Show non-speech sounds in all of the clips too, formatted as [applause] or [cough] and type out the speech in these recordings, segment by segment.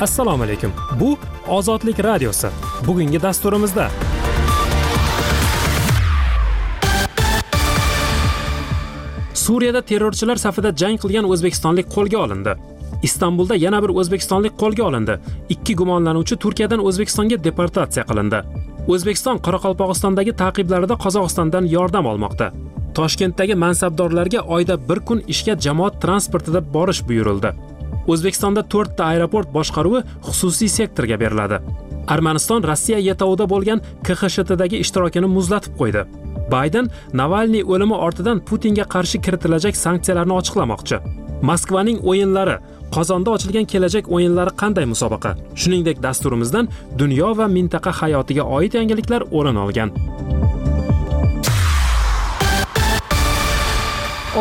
assalomu alaykum. Bu ozodlik radiosi. Bugungi dasturimizda. Suriyada terrorchilar safida jang qilgan o'zbekistonlik qo'lga olindi. Istanbulda yana bir o'zbekistonlik qo'lga olindi. Ikki gumonlanuvchi turkiyadan o'zbekistonga deportatsiya qilindi. O'zbekiston qoraqalpog'istondagi ta'qiblarida qozog'istondan yordam olmoqda. Toshkentdagi mansabdorlarga oyda bir kun ishga jamoat transportida borish buyurildi. O'zbekistonda to'rtta aeroport boshqaruvi xususiy sektorga beriladi. Armaniston rossiya yetovida bo'lgan kxshtdagi ishtirokini muzlatib qo'ydi. Bayden navalniy o'limi ortidan putinga qarshi kiritilajak sanksiyalarni ochiqlamoqchi. Moskvaning o'yinlari qozonda ochilgan kelajak o'yinlari qanday musobaqa? Shuningdek dasturimizdan dunyo va mintaqa hayotiga oid yangiliklar o'rin olgan.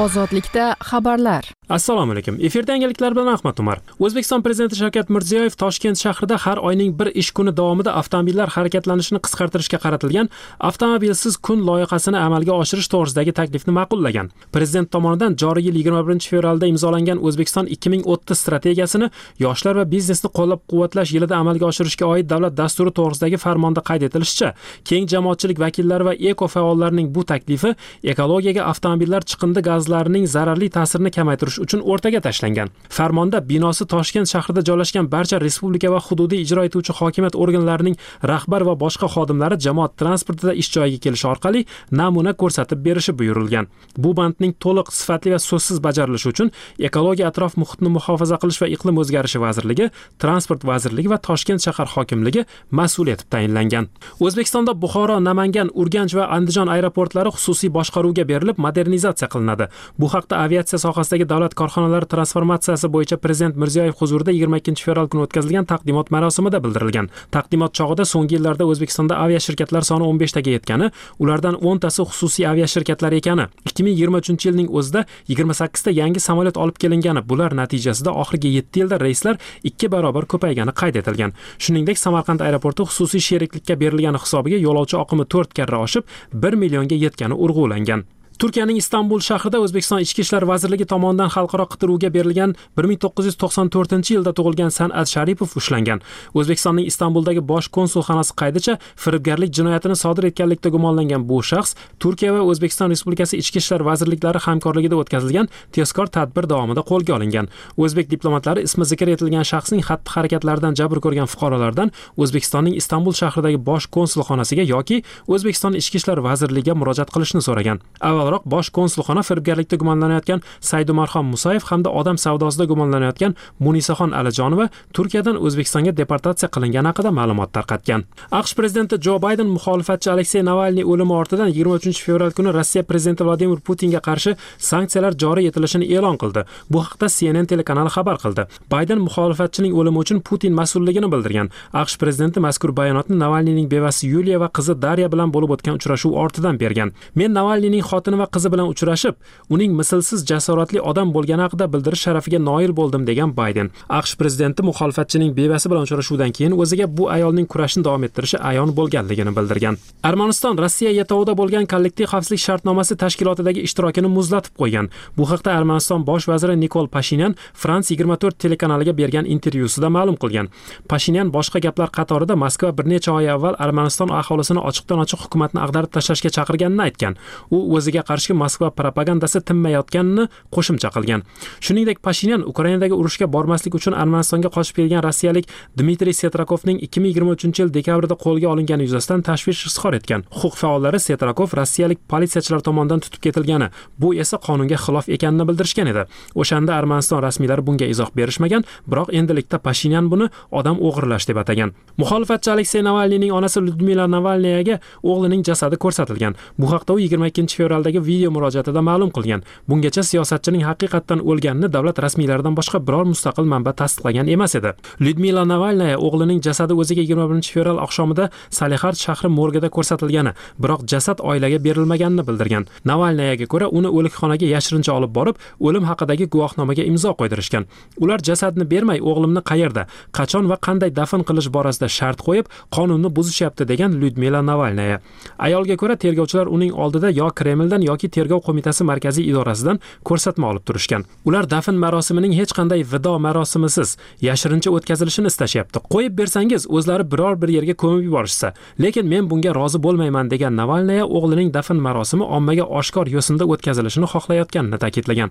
Ozodlikda xabarlar. Assalomu alaykum. Efirda yangiliklar bilan ahmad umar. O'zbekiston prezidenti shavkat mirziyoyev toshkent shahrida har oyning bir ish kuni davomida avtomobillar harakatlanishini qisqartirishga qaratilgan avtomobilsiz kun loyihasini amalga oshirish to'g'risidagi taklifni ma'qullagan. Prezident tomonidan joriy yil yigirma birinchi fevralda imzolangan o'zbekiston ikki ming o'ttiz strategiyasini yoshlar va biznesni qo'llab quvvatlash yilida amalga oshirishga oid davlat dasturi to'g'risidagi farmonda qayd etilishicha keng jamoatchilik vakillari va eko faollarning bu taklifi ekologiyaga avtomobillar chiqindi gazlarining zararli ta'sirini kamaytirish uchun o'rtaga tashlangan. Farmonda binosi toshkent shahrida joylashgan barcha respublika va hududiy ijro etuvchi hokimiyat organlarining rahbar va boshqa xodimlari jamoat transportida ish joyiga kelishi orqali namuna ko'rsatib berishi buyurilgan. Bu bandning to'liq sifatli va so'zsiz bajarilishi uchun ekologiya atrof muhitni muhofaza qilish va iqlim o'zgarishi vazirligi transport vazirligi va toshkent shahar hokimligi mas'ul etib tayinlangan. O'zbekistonda buxoro namangan urganch va andijon aeroportlari xususiy boshqaruvga berilib modernizatsiya qilinadi. Bu haqda aviatsiya sohasidagi davlat davlat korxonalari transformatsiyasi bo'yicha prezident mirziyoyev huzurida yigirma ikkinchi fevral kuni o'tkazilgan taqdimot marosimida bildirilgan. Taqdimot chog'ida so'nggi yillarda o'zbekistonda aviashirkatlar soni 15 taga yetgani ulardan 10 tasi xususiy aviashirkatlar ekani. ikki ming yigirma uchinchi yilning o'zida 28 ta yangi samolyot olib kelingani bular natijasida oxirgi 7 yilda reyslar ikki barobar ko'paygani qayd etilgan. Shuningdek samarqand aeroporti xususiy sheriklikka berilgani hisobiga yo'lovchi oqimi to'rt karra oshib bir millionga yetgani urg'ulangan. Turkiyaning istanbul shahrida o'zbekiston ichki ishlar vazirligi tomonidan xalqaro qidiruvga berilgan bir ming to'qqiz yuz to'qson to'rtinchi yilda tug'ilgan san'at sharipov ushlangan. O'zbekistonning istanbuldagi bosh konsulxonasi qaydicha firibgarlik jinoyatini sodir etganlikda gumonlangan bu shaxs turkiya va o'zbekiston respublikasi ichki ishlar vazirliklari hamkorligida o'tkazilgan tezkor tadbir davomida qo'lga olingan. O'zbek diplomatlari ismi zikr etilgan shaxsning xatti harakatlaridan jabr ko'rgan fuqarolardan o'zbekistonning istanbul shahridagi bosh konsulxonasiga yoki o'zbekiston ichki ishlar vazirligiga murojaat qilishni so'ragan. Avvalroq bosh konsulxona firibgarlikda gumonlanayotgan saydumarhom musayev hamda odam savdosida gumonlanayotgan munisaxon alijonova turkiyadan o'zbekistonga deportatsiya qilingani haqida ma'lumot tarqatgan. Aqsh prezidenti jo bayden muxolifatchi aleksey navalniy o'limi ortidan yigirma uchinchi fevral kuni rossiya prezidenti vladimir putinga qarshi sanksiyalar joriy etilishini e'lon qildi. Bu haqda cnn telekanali xabar qildi. Bayden muxolifatchining o'limi uchun putin mas'ulligini bildirgan. Aqsh prezidenti mazkur bayonotni navalniyning bevasi yuliya va qizi darya bilan bo'lib o'tgan uchrashuv ortidan bergan. Men navalniyning xotini va qizi bilan uchrashib uning mislsiz jasoratli odam bo'lgani haqida bildirish sharafiga noil bo'ldim degan bayden. Aqsh prezidenti muxolifatchining bevasi bilan uchrashuvdan keyin o'ziga bu ayolning kurashni davom ettirishi ayon bo'lganligini bildirgan. Armaniston rossiya yetovida bo'lgan kollektiv xavfsizlik shartnomasi tashkilotidagi ishtirokini muzlatib qo'ygan. Bu haqda armaniston bosh vaziri nikol pashinyan frans yigirma to'rt telekanaliga bergan intervyusida ma'lum qilgan. Pashinyan boshqa gaplar qatorida moskva bir necha oy avval armaniston aholisini ochiqdan ochiq hukumatni ag'darib tashlashga chaqirganini aytgan. U o'ziga qarshi moskva propagandasi tinmayotganini qo'shimcha qilgan. Shuningdek pashinyan ukrainadagi urushga bormaslik uchun armanistonga qochib kelgan rossiyalik dmitriy setrakovning ikki ming yigirma uchinchi yil dekabrda qo'lga olingani yuzasidan tashvish izhor etgan. Huquq faollari setrakov rossiyalik politsiyachilar tomonidan tutib ketilgani bu esa qonunga xilof ekanini bildirishgan edi. O'shanda armaniston rasmiylari bunga izoh berishmagan biroq endilikda pashinyan buni odam o'g'irlash deb atagan. Muxolifatchi aleksey navalniyning onasi lyudmila navalniyaga o'g'lining jasadi ko'rsatilgan. Bu haqda u yigirma ikkinchi fevraldagi video murojaatida ma'lum qilgan. Bungacha siyosatchining haqiqatdan o'lganini davlat rasmiylaridan boshqa biror mustaqil manba tasdiqlagan emas edi. Lyudmila navalnaya o'g'lining jasadi o'ziga yigirma birinchi fevral oqshomida salixard shahri morgida ko'rsatilgani biroq jasad oilaga berilmaganini bildirgan. Navalnayaga ko'ra uni o'likxonaga yashirincha olib borib o'lim haqidagi guvohnomaga imzo qo'ydirishgan. Ular jasadni bermay o'g'limni qayerda qachon va qanday dafn qilish borasida shart qo'yib qonunni buzishyapti degan lyudmila navalnaya. Ayolga ko'ra tergovchilar uning oldida yo kremldan yoki tergov qo'mitasi markaziy idorasidan ko'rsatma olib turishgan. Ular dafn marosimining hech qanday vido marosimisiz yashirincha o'tkazilishini istashyapti. Qo'yib bersangiz o'zlari biror bir yerga ko'mib yuborishsa lekin men bunga rozi bo'lmayman degan navalnaya o'g'lining dafn marosimi ommaga oshkor yo'sinda o'tkazilishini xohlayotganini ta'kidlagan.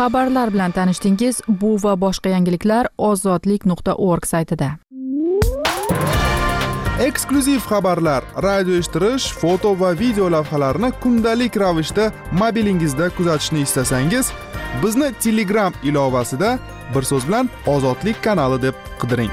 Xabarlar bilan tanishdingiz bu va boshqa yangiliklar ozodlik nuqta org saytida. Eksklyuziv xabarlar radio eshittirish foto va video lavhalarni kundalik ravishda mobilingizda kuzatishni istasangiz bizni telegram ilovasida bir so'z bilan ozodlik kanali deb qidiring.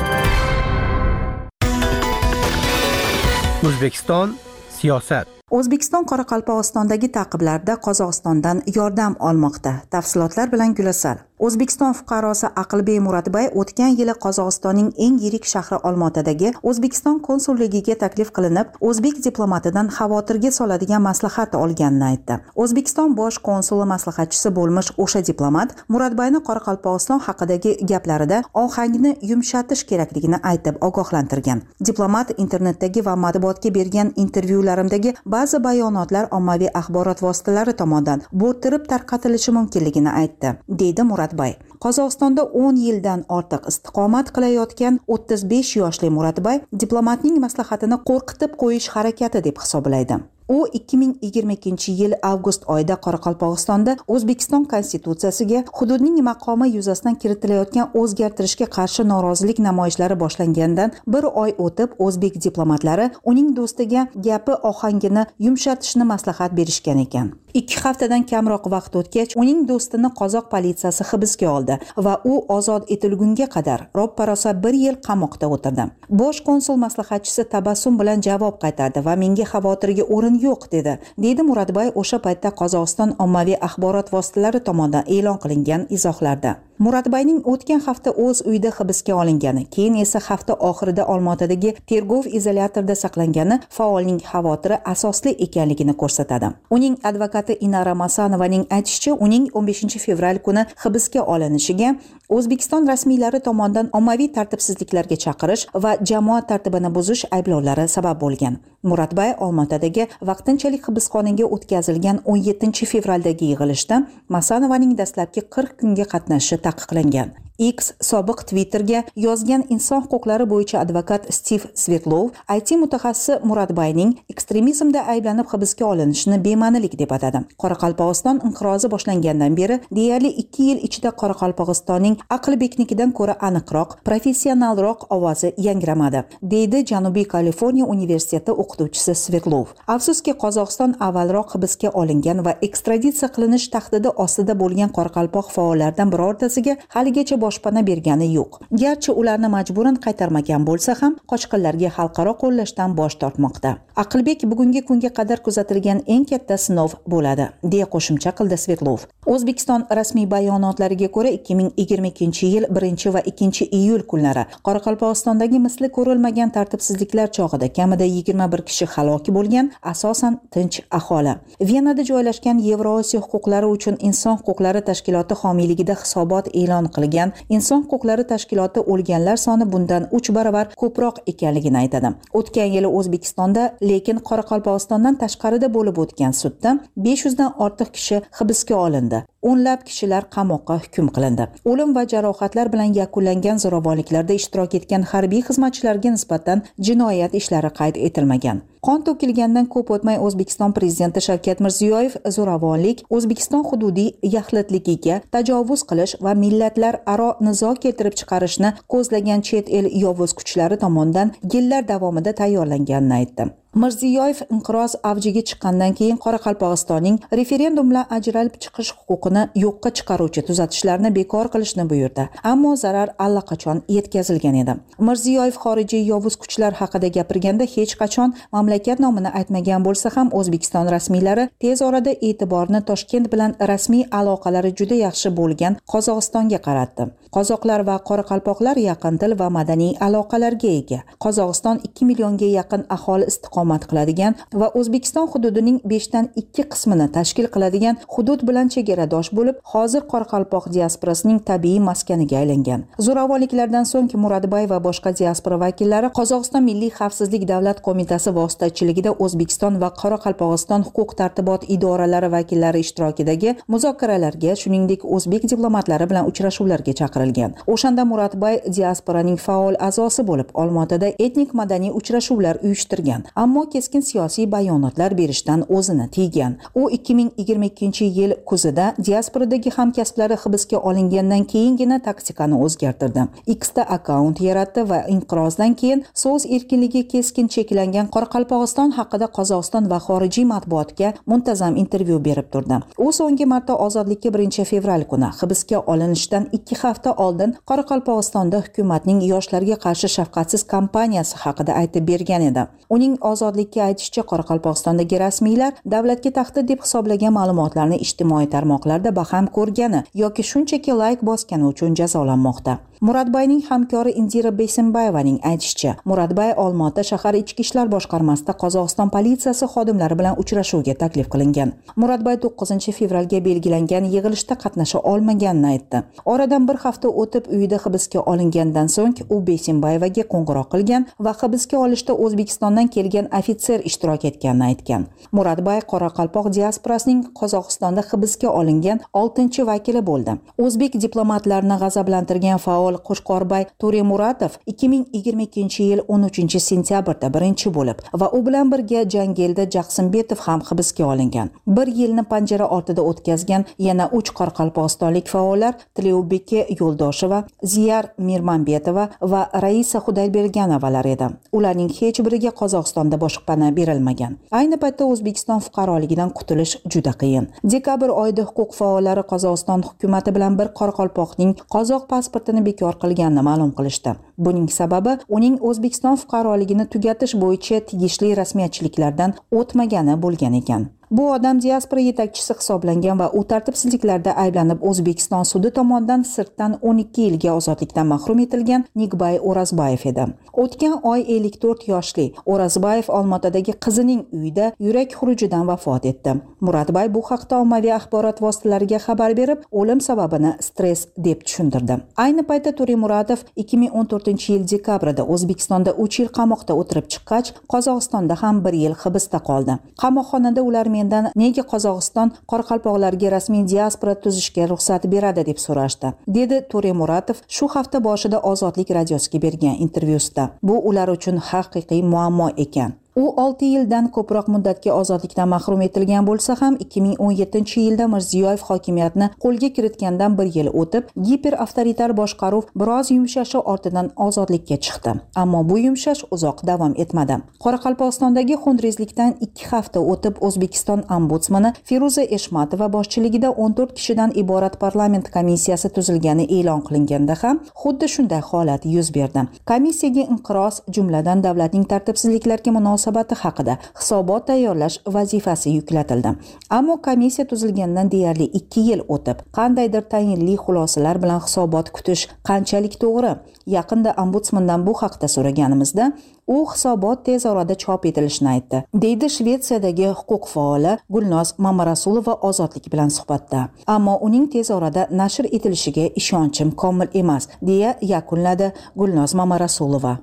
O'zbekiston siyosat. O'zbekiston qoraqalpog'istondagi ta'qiblarda qozog'istondan yordam olmoqda. Tafsilotlar bilan gulasal. O'zbekiston fuqarosi aqlbek muratbay o'tgan yili qozog'istonning eng yirik shahri olmaotadagi o'zbekiston konsulligiga taklif qilinib o'zbek diplomatidan xavotirga soladigan maslahat olganini aytdi. O'zbekiston bosh konsuli maslahatchisi bo'lmish o'sha diplomat muratbayni qoraqalpog'iston haqidagi gaplarida ohangni yumshatish kerakligini aytib ogohlantirgan. Diplomat internetdagi va matbuotga bergan intervyularimdagi ba'zi bayonotlar ommaviy axborot vositalari tomonidan bo'rttirib tarqatilishi mumkinligini aytdi deydi muratbay qozog'istonda o'n yildan ortiq istiqomat qilayotgan o'ttiz besh yoshli muratbay diplomatning maslahatini qo'rqitib qo'yish harakati deb hisoblaydi. U 2022 yil avgust oyida qoraqalpog'istonda o'zbekiston konstitutsiyasiga hududning maqomi yuzasidan kiritilayotgan o'zgartirishga qarshi norozilik namoyishlari boshlangandan bir oy o'tib o'zbek diplomatlari uning do'stiga gapi ohangini yumshatishni maslahat berishgan ekan. Ikki haftadan kamroq vaqt o'tgach uning do'stini qozoq politsiyasi hibsga oldi va u ozod etilgunga qadar roppa rosa bir yil qamoqda o'tirdi. Bosh konsul maslahatchisi tabassum bilan javob qaytardi va menga xavotirga o'rin yo'q dedi deydi muradbay o'sha paytda qozog'iston ommaviy axborot vositalari tomonidan e'lon qilingan izohlarda. Muradbayning o'tgan hafta o'z uyida hibsga olingani keyin esa hafta oxirida olmaotadagi tergov izolyatorida saqlangani faolning xavotiri asosli ekanligini ko'rsatadi. Uning advokat advokati inara masanovaning aytishicha uning 15 fevral kuni hibsga olinishiga o'zbekiston rasmiylari tomonidan ommaviy tartibsizliklarga chaqirish va jamoat tartibini buzish ayblovlari sabab bo'lgan. Muratbay olmaotadagi vaqtinchalik hibsxonaga o'tkazilgan 17 fevraldagi yig'ilishda masanovaning dastlabki 40 kunga qatnashishi taqiqlangan. X sobiq twitterga yozgan inson huquqlari bo'yicha advokat stiv svetlov it mutaxassisi muradbayning ekstremizmda ayblanib hibsga olinishini bema'nilik deb atadi. Qoraqalpog'iston inqirozi boshlangandan beri deyarli ikki yil ichida qoraqalpog'istonning aqlbeknikidan ko'ra aniqroq professionalroq ovozi yangramadi deydi janubiy kaliforniya universiteti o'qituvchisi svetlov. Afsuski qozog'iston avvalroq hibsga olingan va ekstraditsiya qilinish tahdidi ostida bo'lgan qoraqalpoq faollaridan birortasiga haligacha boshpana bergani yo'q. Garchi ularni majburan qaytarmagan bo'lsa ham qochqinlarga xalqaro qo'llashdan bosh tortmoqda. Aqlbek bugungi kunga qadar kuzatilgan eng katta sinov bo'ladi deya qo'shimcha qildi svetlov. O'zbekiston rasmiy bayonotlariga ko'ra 2022 yil 1 va 2 iyul kunlari qoraqalpog'istondagi misli ko'rilmagan tartibsizliklar chog'ida kamida 21 kishi halok bo'lgan asosan tinch aholi. Venada joylashgan yevrosiyo huquqlari uchun inson huquqlari tashkiloti homiyligida hisobot e'lon qilgan inson huquqlari tashkiloti o'lganlar soni bundan uch barobar ko'proq ekanligini aytadi. O'tgan yili o'zbekistonda lekin qoraqalpog'istondan tashqarida bo'lib o'tgan sudda besh yuzdan ortiq kishi hibsga olindi. O'nlab kishilar qamoqqa hukm qilindi. O'lim va jarohatlar bilan yakunlangan zo'ravonliklarda ishtirok etgan harbiy xizmatchilarga nisbatan jinoyat ishlari qayd etilmagan. Qon to'kilgandan ko'p o'tmay o'zbekiston prezidenti shavkat mirziyoyev zo'ravonlik o'zbekiston hududiy yaxlitligiga tajovuz qilish va millatlararo nizo keltirib chiqarishni ko'zlagan chet el yovuz kuchlari tomonidan yillar davomida tayyorlanganini aytdi. Mirziyoyev inqiroz avjiga chiqqandan keyin qoraqalpog'istonning referendum bilan ajralib chiqish huquqini yo'qqa chiqaruvchi tuzatishlarni bekor qilishni buyurdi. Ammo zarar allaqachon yetkazilgan edi. Mirziyoyev xorijiy yovuz kuchlar haqida gapirganda hech qachon mamlakat nomini aytmagan bo'lsa ham o'zbekiston rasmiylari tez orada e'tiborni toshkent bilan rasmiy aloqalari juda yaxshi bo'lgan qozog'istonga qaratdi. Qozoqlar va qoraqalpoqlar yaqin til va madaniy aloqalarga ega. Qozog'iston ikki millionga yaqin aholi istiqomat istiqomat qiladigan va o'zbekiston hududining beshdan ikki qismini tashkil qiladigan hudud bilan chegaradosh bo'lib hozir qoraqalpoq diasporasining tabiiy maskaniga aylangan. Zo'ravonliklardan so'ng murodbay va boshqa diaspora vakillari qozog'iston milliy xavfsizlik davlat qo'mitasi vositachiligida o'zbekiston va qoraqalpog'iston huquq tartibot idoralari vakillari ishtirokidagi muzokaralarga shuningdek o'zbek diplomatlari bilan uchrashuvlarga chaqirilgan. O'shanda murodbay diasporaning faol a'zosi bo'lib olmaotada etnik madaniy uchrashuvlar uyushtirgan. Ammo keskin siyosiy bayonotlar berishdan o'zini tiygan. U 2022 yil kuzida diasporadagi hamkasblari hibsga olingandan keyingina taktikani o'zgartirdi. Ikkita akkaunt yaratdi va inqirozdan keyin so'z erkinligi keskin cheklangan qoraqalpog'iston haqida qozog'iston va xorijiy matbuotga muntazam intervyu berib turdi. U so'nggi marta ozodlikka 1 fevral kuni hibsga olinishidan ikki hafta oldin qoraqalpog'istonda hukumatning yoshlarga qarshi shafqatsiz kampaniyasi haqida aytib bergan edi. Uning ozodlikka aytishicha qoraqalpog'istondagi rasmiylar davlatga tahdid deb hisoblagan ma'lumotlarni ijtimoiy tarmoqlarda baham ko'rgani yoki shunchaki layk bosgani uchun jazolanmoqda. Muradbayning hamkori indira besimbayevaning aytishicha muradbay olmaota shahar ichki ishlar boshqarmasida qozog'iston politsiyasi xodimlari bilan uchrashuvga taklif qilingan. Muradbay to'qqizinchi fevralga belgilangan yig'ilishda qatnasha olmaganini aytdi. Oradan bir hafta o'tib uyida hibsga olingandan so'ng u besimbayevaga qo'ng'iroq qilgan va hibsga olishda o'zbekistondan kelgan ofitser ishtirok etganini aytgan. Muradbay qoraqalpoq diasporasining qozog'istonda hibsga olingan oltinchi vakili bo'ldi. O'zbek diplomatlarini g'azablantirgan faol faol qo'shqorbay to'remuratov 2022 yil 13 sentyabrda birinchi bo'lib va u bilan birga jangelda jaqsimbetov ham hibsga olingan. Bir yilni panjara ortida o'tkazgan yana uch qoraqalpog'istonlik faollar tiliubeke yo'ldosheva ziyar mirmanbetova va raisa xudoyberganovalar edi. Ularning hech biriga qozog'istonda boshpana berilmagan. Ayni paytda o'zbekiston fuqaroligidan qutulish juda qiyin. Dekabr oyida huquq faollari qozog'iston hukumati bilan bir qoraqalpoqning qozoq pasportini bekor qilganini ma'lum qilishdi. Buning sababi uning o'zbekiston fuqaroligini tugatish bo'yicha tegishli rasmiyatchiliklardan o'tmagani bo'lgan ekan. Bu odam diaspora yetakchisi hisoblangan va u tartibsizliklarda ayblanib o'zbekiston sudi tomonidan sirtdan 12 yilga ozodlikdan mahrum etilgan nigbay o'razbayev edi. O'tgan oy 54 yoshli o'razbayev olmaotadagi qizining uyida yurak xurujidan vafot etdi. Muratbay bu haqda ommaviy axborot vositalariga xabar berib o'lim sababini stress deb tushuntirdi. Ayni paytda muratov 2014 yil dekabrida o'zbekistonda 3 yil qamoqda o'tirib chiqqach qozog'istonda ham bir yil hibsda qoldi. Qamoqxonada ular mendan nega qozog'iston qoraqalpoqlarga rasmiy diaspora tuzishga ruxsat beradi deb so'rashdi dedi to're muratov shu hafta boshida ozodlik radiosiga bergan intervyusida. Bu ular uchun haqiqiy muammo ekan. U olti yildan ko'proq muddatga ozodlikdan mahrum etilgan bo'lsa ham 2017 yilda mirziyoyev hokimiyatni qo'lga kiritgandan bir yil o'tib giper avtoritar boshqaruv biroz yumshashi ortidan ozodlikka chiqdi. Ammo bu yumshash uzoq davom etmadi. Qoraqalpog'istondagi xunrezlikdan ikki hafta o'tib o'zbekiston ombudsmani feruza eshmatova boshchiligida 14 kishidan iborat parlament komissiyasi tuzilgani e'lon qilinganda ham xuddi shunday holat yuz berdi. Komissiyaga inqiroz jumladan davlatning tartibsizliklarga munosabat munosabati haqida hisobot tayyorlash vazifasi yuklatildi. Ammo komissiya tuzilgandan deyarli ikki yil o'tib qandaydir tayinli xulosalar bilan hisobot kutish qanchalik to'g'ri? Yaqinda ombudsmandan bu haqda so'raganimizda u hisobot tez orada chop etilishini aytdi deydi shvetsiyadagi huquq faoli gulnoz mamarasulova ozodlik bilan suhbatda. Ammo uning tez orada nashr etilishiga ishonchim komil emas deya yakunladi gulnoz mamarasulova.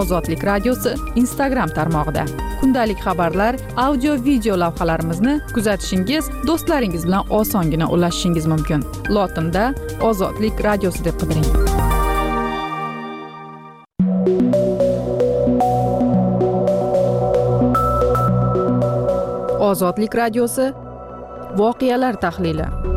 Ozodlik radiosi instagram tarmog'ida. Kundalik xabarlar audio video lavhalarimizni kuzatishingiz do'stlaringiz bilan osongina ulashishingiz mumkin. Lotinda ozodlik radiosi deb qidiring. Ozodlik radiosi voqealar tahlili.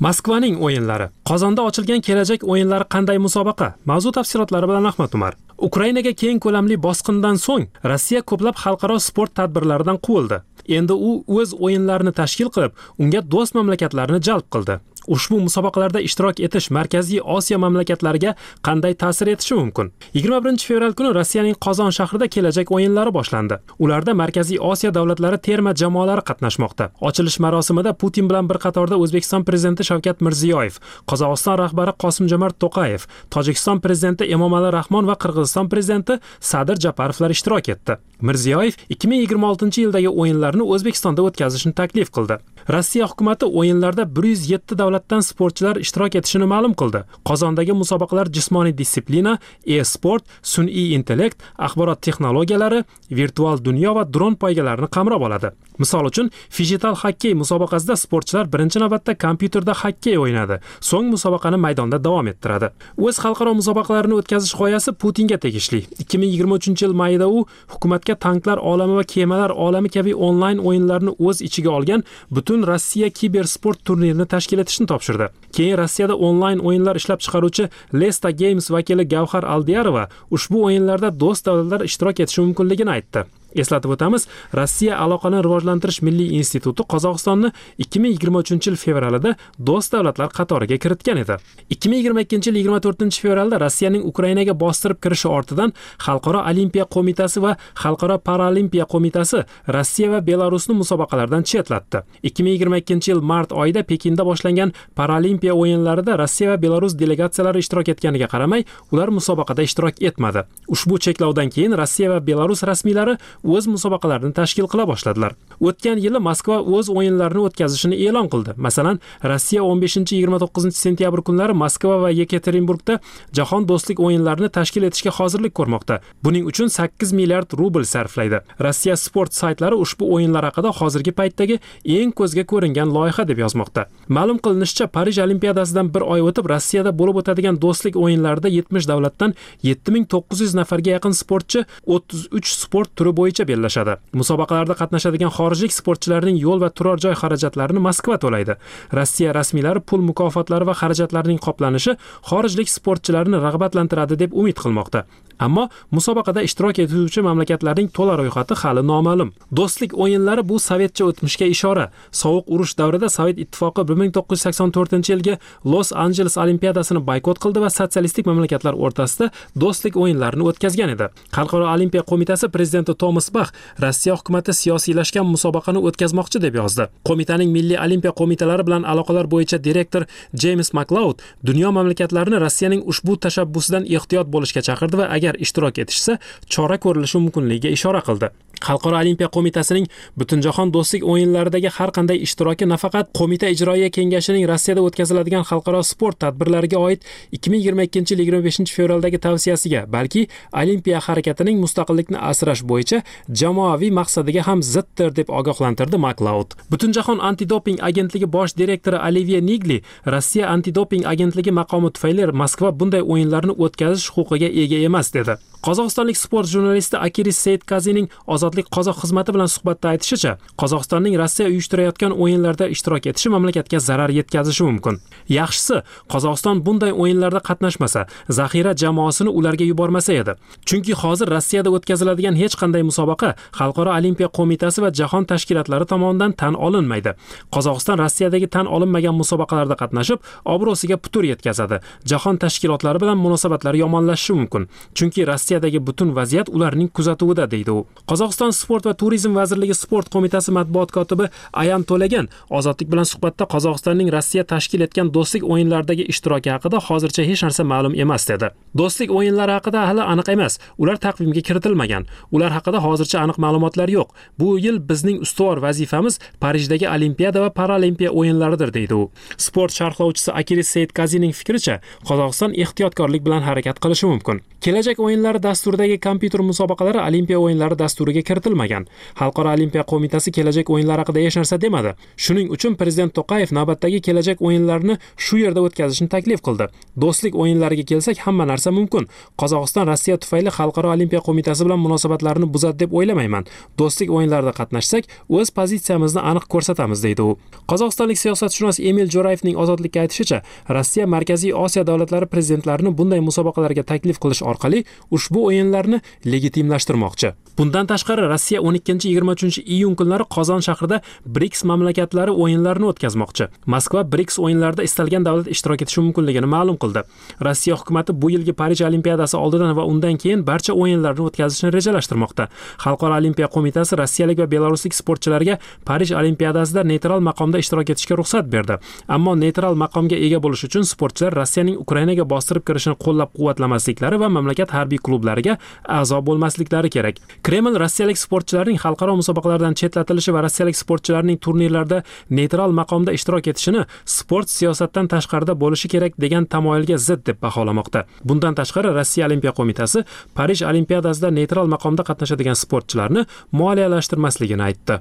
Moskvaning o'yinlari. Qozonda ochilgan kelajak o'yinlari qanday musobaqa? Mavzu tafsilotlari bilan ahmad umar. Ukrainaga keng ko'lamli bosqindan so'ng rossiya ko'plab xalqaro sport tadbirlaridan quvildi. Endi u o'z o'yinlarini tashkil qilib unga do'st mamlakatlarni jalb qildi. Ushbu musobaqalarda ishtirok etish markaziy osiyo mamlakatlariga qanday ta'sir etishi mumkin? 21 fevral kuni rossiyaning qozon shahrida kelajak o'yinlari boshlandi. Ularda markaziy osiyo davlatlari terma jamoalari qatnashmoqda. Ochilish marosimida putin bilan bir qatorda o'zbekiston prezidenti shavkat mirziyoyev qozog'iston rahbari qosim jomart to'qayev tojikiston prezidenti emomali rahmon va qirg'iziston prezidenti sadir japarovlar ishtirok etdi. Mirziyoyev 2026 yildagi o'yinlarni o'zbekistonda o'tkazishni taklif qildi. Rossiya hukumati o'yinlarda 107 davlatdan sportchilar ishtirok etishini ma'lum qildi. Qozondagi musobaqalar jismoniy disiplina e sport sun'iy intellekt axborot texnologiyalari virtual dunyo va dron poygalarini qamrab oladi. Misol uchun fijital xokkey musobaqasida sportchilar birinchi navbatda kompyuterda xokkey o'ynadi. So'ng musobaqani maydonda davom ettiradi. O'z xalqaro musobaqalarini o'tkazish g'oyasi putinga tegishli. 2023 yil mayida u hukumatga tanklar olami va kemalar olami kabi onlayn o'yinlarni o'z ichiga olgan butun rossiya kibersport turnirini tashkil etishni topshirdi. Keyin rossiyada onlayn o'yinlar ishlab chiqaruvchi lesta games vakili gavhar aldiyarova ushbu o'yinlarda do'st davlatlar ishtirok etishi mumkinligini aytdi. Eslatib o'tamiz rossiya aloqani rivojlantirish milliy instituti qozog'istonni 2023 yil fevralida do'st davlatlar qatoriga kiritgan edi. 2022 yil 24 fevralda rossiyaning ukrainaga bostirib kirishi ortidan xalqaro olimpiya qo'mitasi va xalqaro paralimpiya qo'mitasi rossiya va belarusni musobaqalardan chetlatdi. 2022 yil mart oyida pekinda boshlangan paralimpiya o'yinlarida rossiya va belarus delegatsiyalari ishtirok etganiga qaramay ular musobaqada ishtirok etmadi. Ushbu cheklovdan keyin rossiya va belarus rasmiylari o'z musobaqalarini tashkil qila boshladilar. O'tgan yili moskva o'z o'yinlarini o'tkazishini e'lon qildi. Masalan rossiya 15-29 sentyabr kunlari moskva va yekaterinburgda jahon do'stlik o'yinlarini tashkil etishga hozirlik ko'rmoqda. Buning uchun 8 milliard rubl sarflaydi. Rossiya sport saytlari ushbu o'yinlar haqida hozirgi paytdagi eng ko'zga ko'ringan loyiha deb yozmoqda. Ma'lum qilinishicha parij olimpiadasidan bir oy o'tib rossiyada bo'lib o'tadigan do'stlik o'yinlarida 70 davlatdan 7900 nafarga yaqin sportchi 33 sport turi bo'yicha bellashadi. Musobaqalarda qatnashadigan xorijlik sportchilarning yo'l va turar joy xarajatlarini moskva to'laydi. Rossiya rasmiylari pul mukofotlari va xarajatlarining qoplanishi xorijlik sportchilarni rag'batlantiradi deb umid qilmoqda. Ammo musobaqada ishtirok etuvchi mamlakatlarning to'la ro'yxati hali noma'lum. Do'stlik o'yinlari bu sovetcha o'tmishga ishora. Sovuq urush davrida sovet ittifoqi 1984 yilgi los anjeles olimpiadasini boykot qildi va sotsialistik mamlakatlar o'rtasida do'stlik o'yinlarini o'tkazgan edi. Xalqaro olimpiya qo'mitasi prezidenti tomas bax rossiya hukumati siyosiylashgan musobaqani o'tkazmoqchi deb yozdi. Qo'mitaning milliy olimpiya qo'mitalari bilan aloqalar bo'yicha direktor jeyms maklaud dunyo mamlakatlarini rossiyaning ushbu tashabbusidan ehtiyot bo'lishga chaqirdi va agar ishtirok etishsa chora ko'rilishi mumkinligiga ishora qildi. Xalqaro olimpiya qo'mitasining butunjahon do'stlik o'yinlaridagi har qanday ishtiroki nafaqat qo'mita ijroiya kengashining rossiyada o'tkaziladigan xalqaro sport tadbirlariga oid 2022 yil 25 fevraldagi tavsiyasiga balki olimpiya harakatining mustaqillikni asrash bo'yicha jamoaviy maqsadiga ham ziddir deb ogohlantirdi maklaud butunjahon antidoping agentligi bosh direktori olivye nigli rossiya antidoping agentligi maqomi tufayli moskva bunday o'yinlarni o'tkazish huquqiga ega emas dedi. Qozog'istonlik sport jurnalisti akiris seyitkazining ozodlik qozoq xizmati bilan suhbatda aytishicha qozog'istonning rossiya uyushtirayotgan o'yinlarda ishtirok etishi mamlakatga zarar yetkazishi mumkin. Yaxshisi qozog'iston bunday o'yinlarda qatnashmasa zaxira jamoasini ularga yubormasa edi. Chunki hozir rossiyada o'tkaziladigan hech qanday musobaqa xalqaro olimpiya qo'mitasi va jahon tashkilotlari tomonidan tan olinmaydi. Qozog'iston rossiyadagi tan olinmagan musobaqalarda qatnashib obro'siga putur yetkazadi. Jahon tashkilotlari bilan munosabatlari yomonlashishi mumkin. Chunki rossiyadagi butun vaziyat ularning kuzatuvida deydi u. Qozog'iston sport va turizm vazirligi sport qo'mitasi matbuot kotibi ayan to'lagan ozodlik bilan suhbatda qozog'istonning rossiya tashkil etgan do'stlik o'yinlaridagi ishtiroki haqida hozircha hech narsa ma'lum emas dedi. Do'stlik o'yinlari haqida hali aniq emas ular taqvimga kiritilmagan. Ular haqida hozircha aniq ma'lumotlar yo'q. Bu yil bizning ustuvor vazifamiz parijdagi olimpiada va paralimpiya o'yinlaridir deydi u. Sport sharhlovchisi akiris seyitkazining fikricha qozog'iston ehtiyotkorlik bilan harakat qilishi mumkin. Kelajak o'yinlari dasturidagi kompyuter musobaqalari olimpiya o'yinlari dasturiga kiritilmagan. Xalqaro olimpiya qo'mitasi kelajak o'yinlari haqida hech narsa demadi. Shuning uchun prezident to'qayev navbatdagi kelajak o'yinlarini shu yerda o'tkazishni taklif qildi. Do'stlik o'yinlariga kelsak hamma narsa mumkin. Qozog'iston rossiya tufayli xalqaro olimpiya qo'mitasi bilan munosabatlarni buzadi deb o'ylamayman. Do'stlik o'yinlarida qatnashsak o'z pozitsiyamizni aniq ko'rsatamiz deydi u. Qozog'istonlik siyosatshunos emil jo'rayevning ozodlikka aytishicha rossiya markaziy osiyo davlatlari prezidentlarini bunday musobaqalarga taklif qilish orqali ushbu o'yinlarni legitimlashtirmoqchi. Bundan tashqari rossiya 12-23 iyun kunlari qozon shahrida briks mamlakatlari o'yinlarini o'tkazmoqchi. Moskva briks o'yinlarida istalgan davlat ishtirok etishi mumkinligini ma'lum qildi. Rossiya hukumati bu yilgi parij olimpiadasi oldidan va undan keyin barcha o'yinlarni o'tkazishni rejalashtirmoqda. Xalqaro olimpiya qo'mitasi rossiyalik va belaruslik sportchilarga parij olimpiadasida neytral maqomda ishtirok etishga ruxsat berdi. Ammo neytral maqomga ega bo'lish uchun sportchilar rossiyaning ukrainaga bostirib kirishini qo'llab quvvatlamasliklari va mamlakat harbiy klublariga a'zo bo'lmasliklari kerak. Kreml rossiyalik sportchilarning xalqaro musobaqalardan chetlatilishi va rossiyalik sportchilarning turnirlarda neytral maqomda ishtirok etishini sport siyosatdan tashqarida bo'lishi kerak degan tamoyilga zid deb baholamoqda. Bundan tashqari rossiya olimpiya qo'mitasi parij olimpiadasida neytral maqomda qatnashadigan sportchilarni moliyalashtirmasligini aytdi.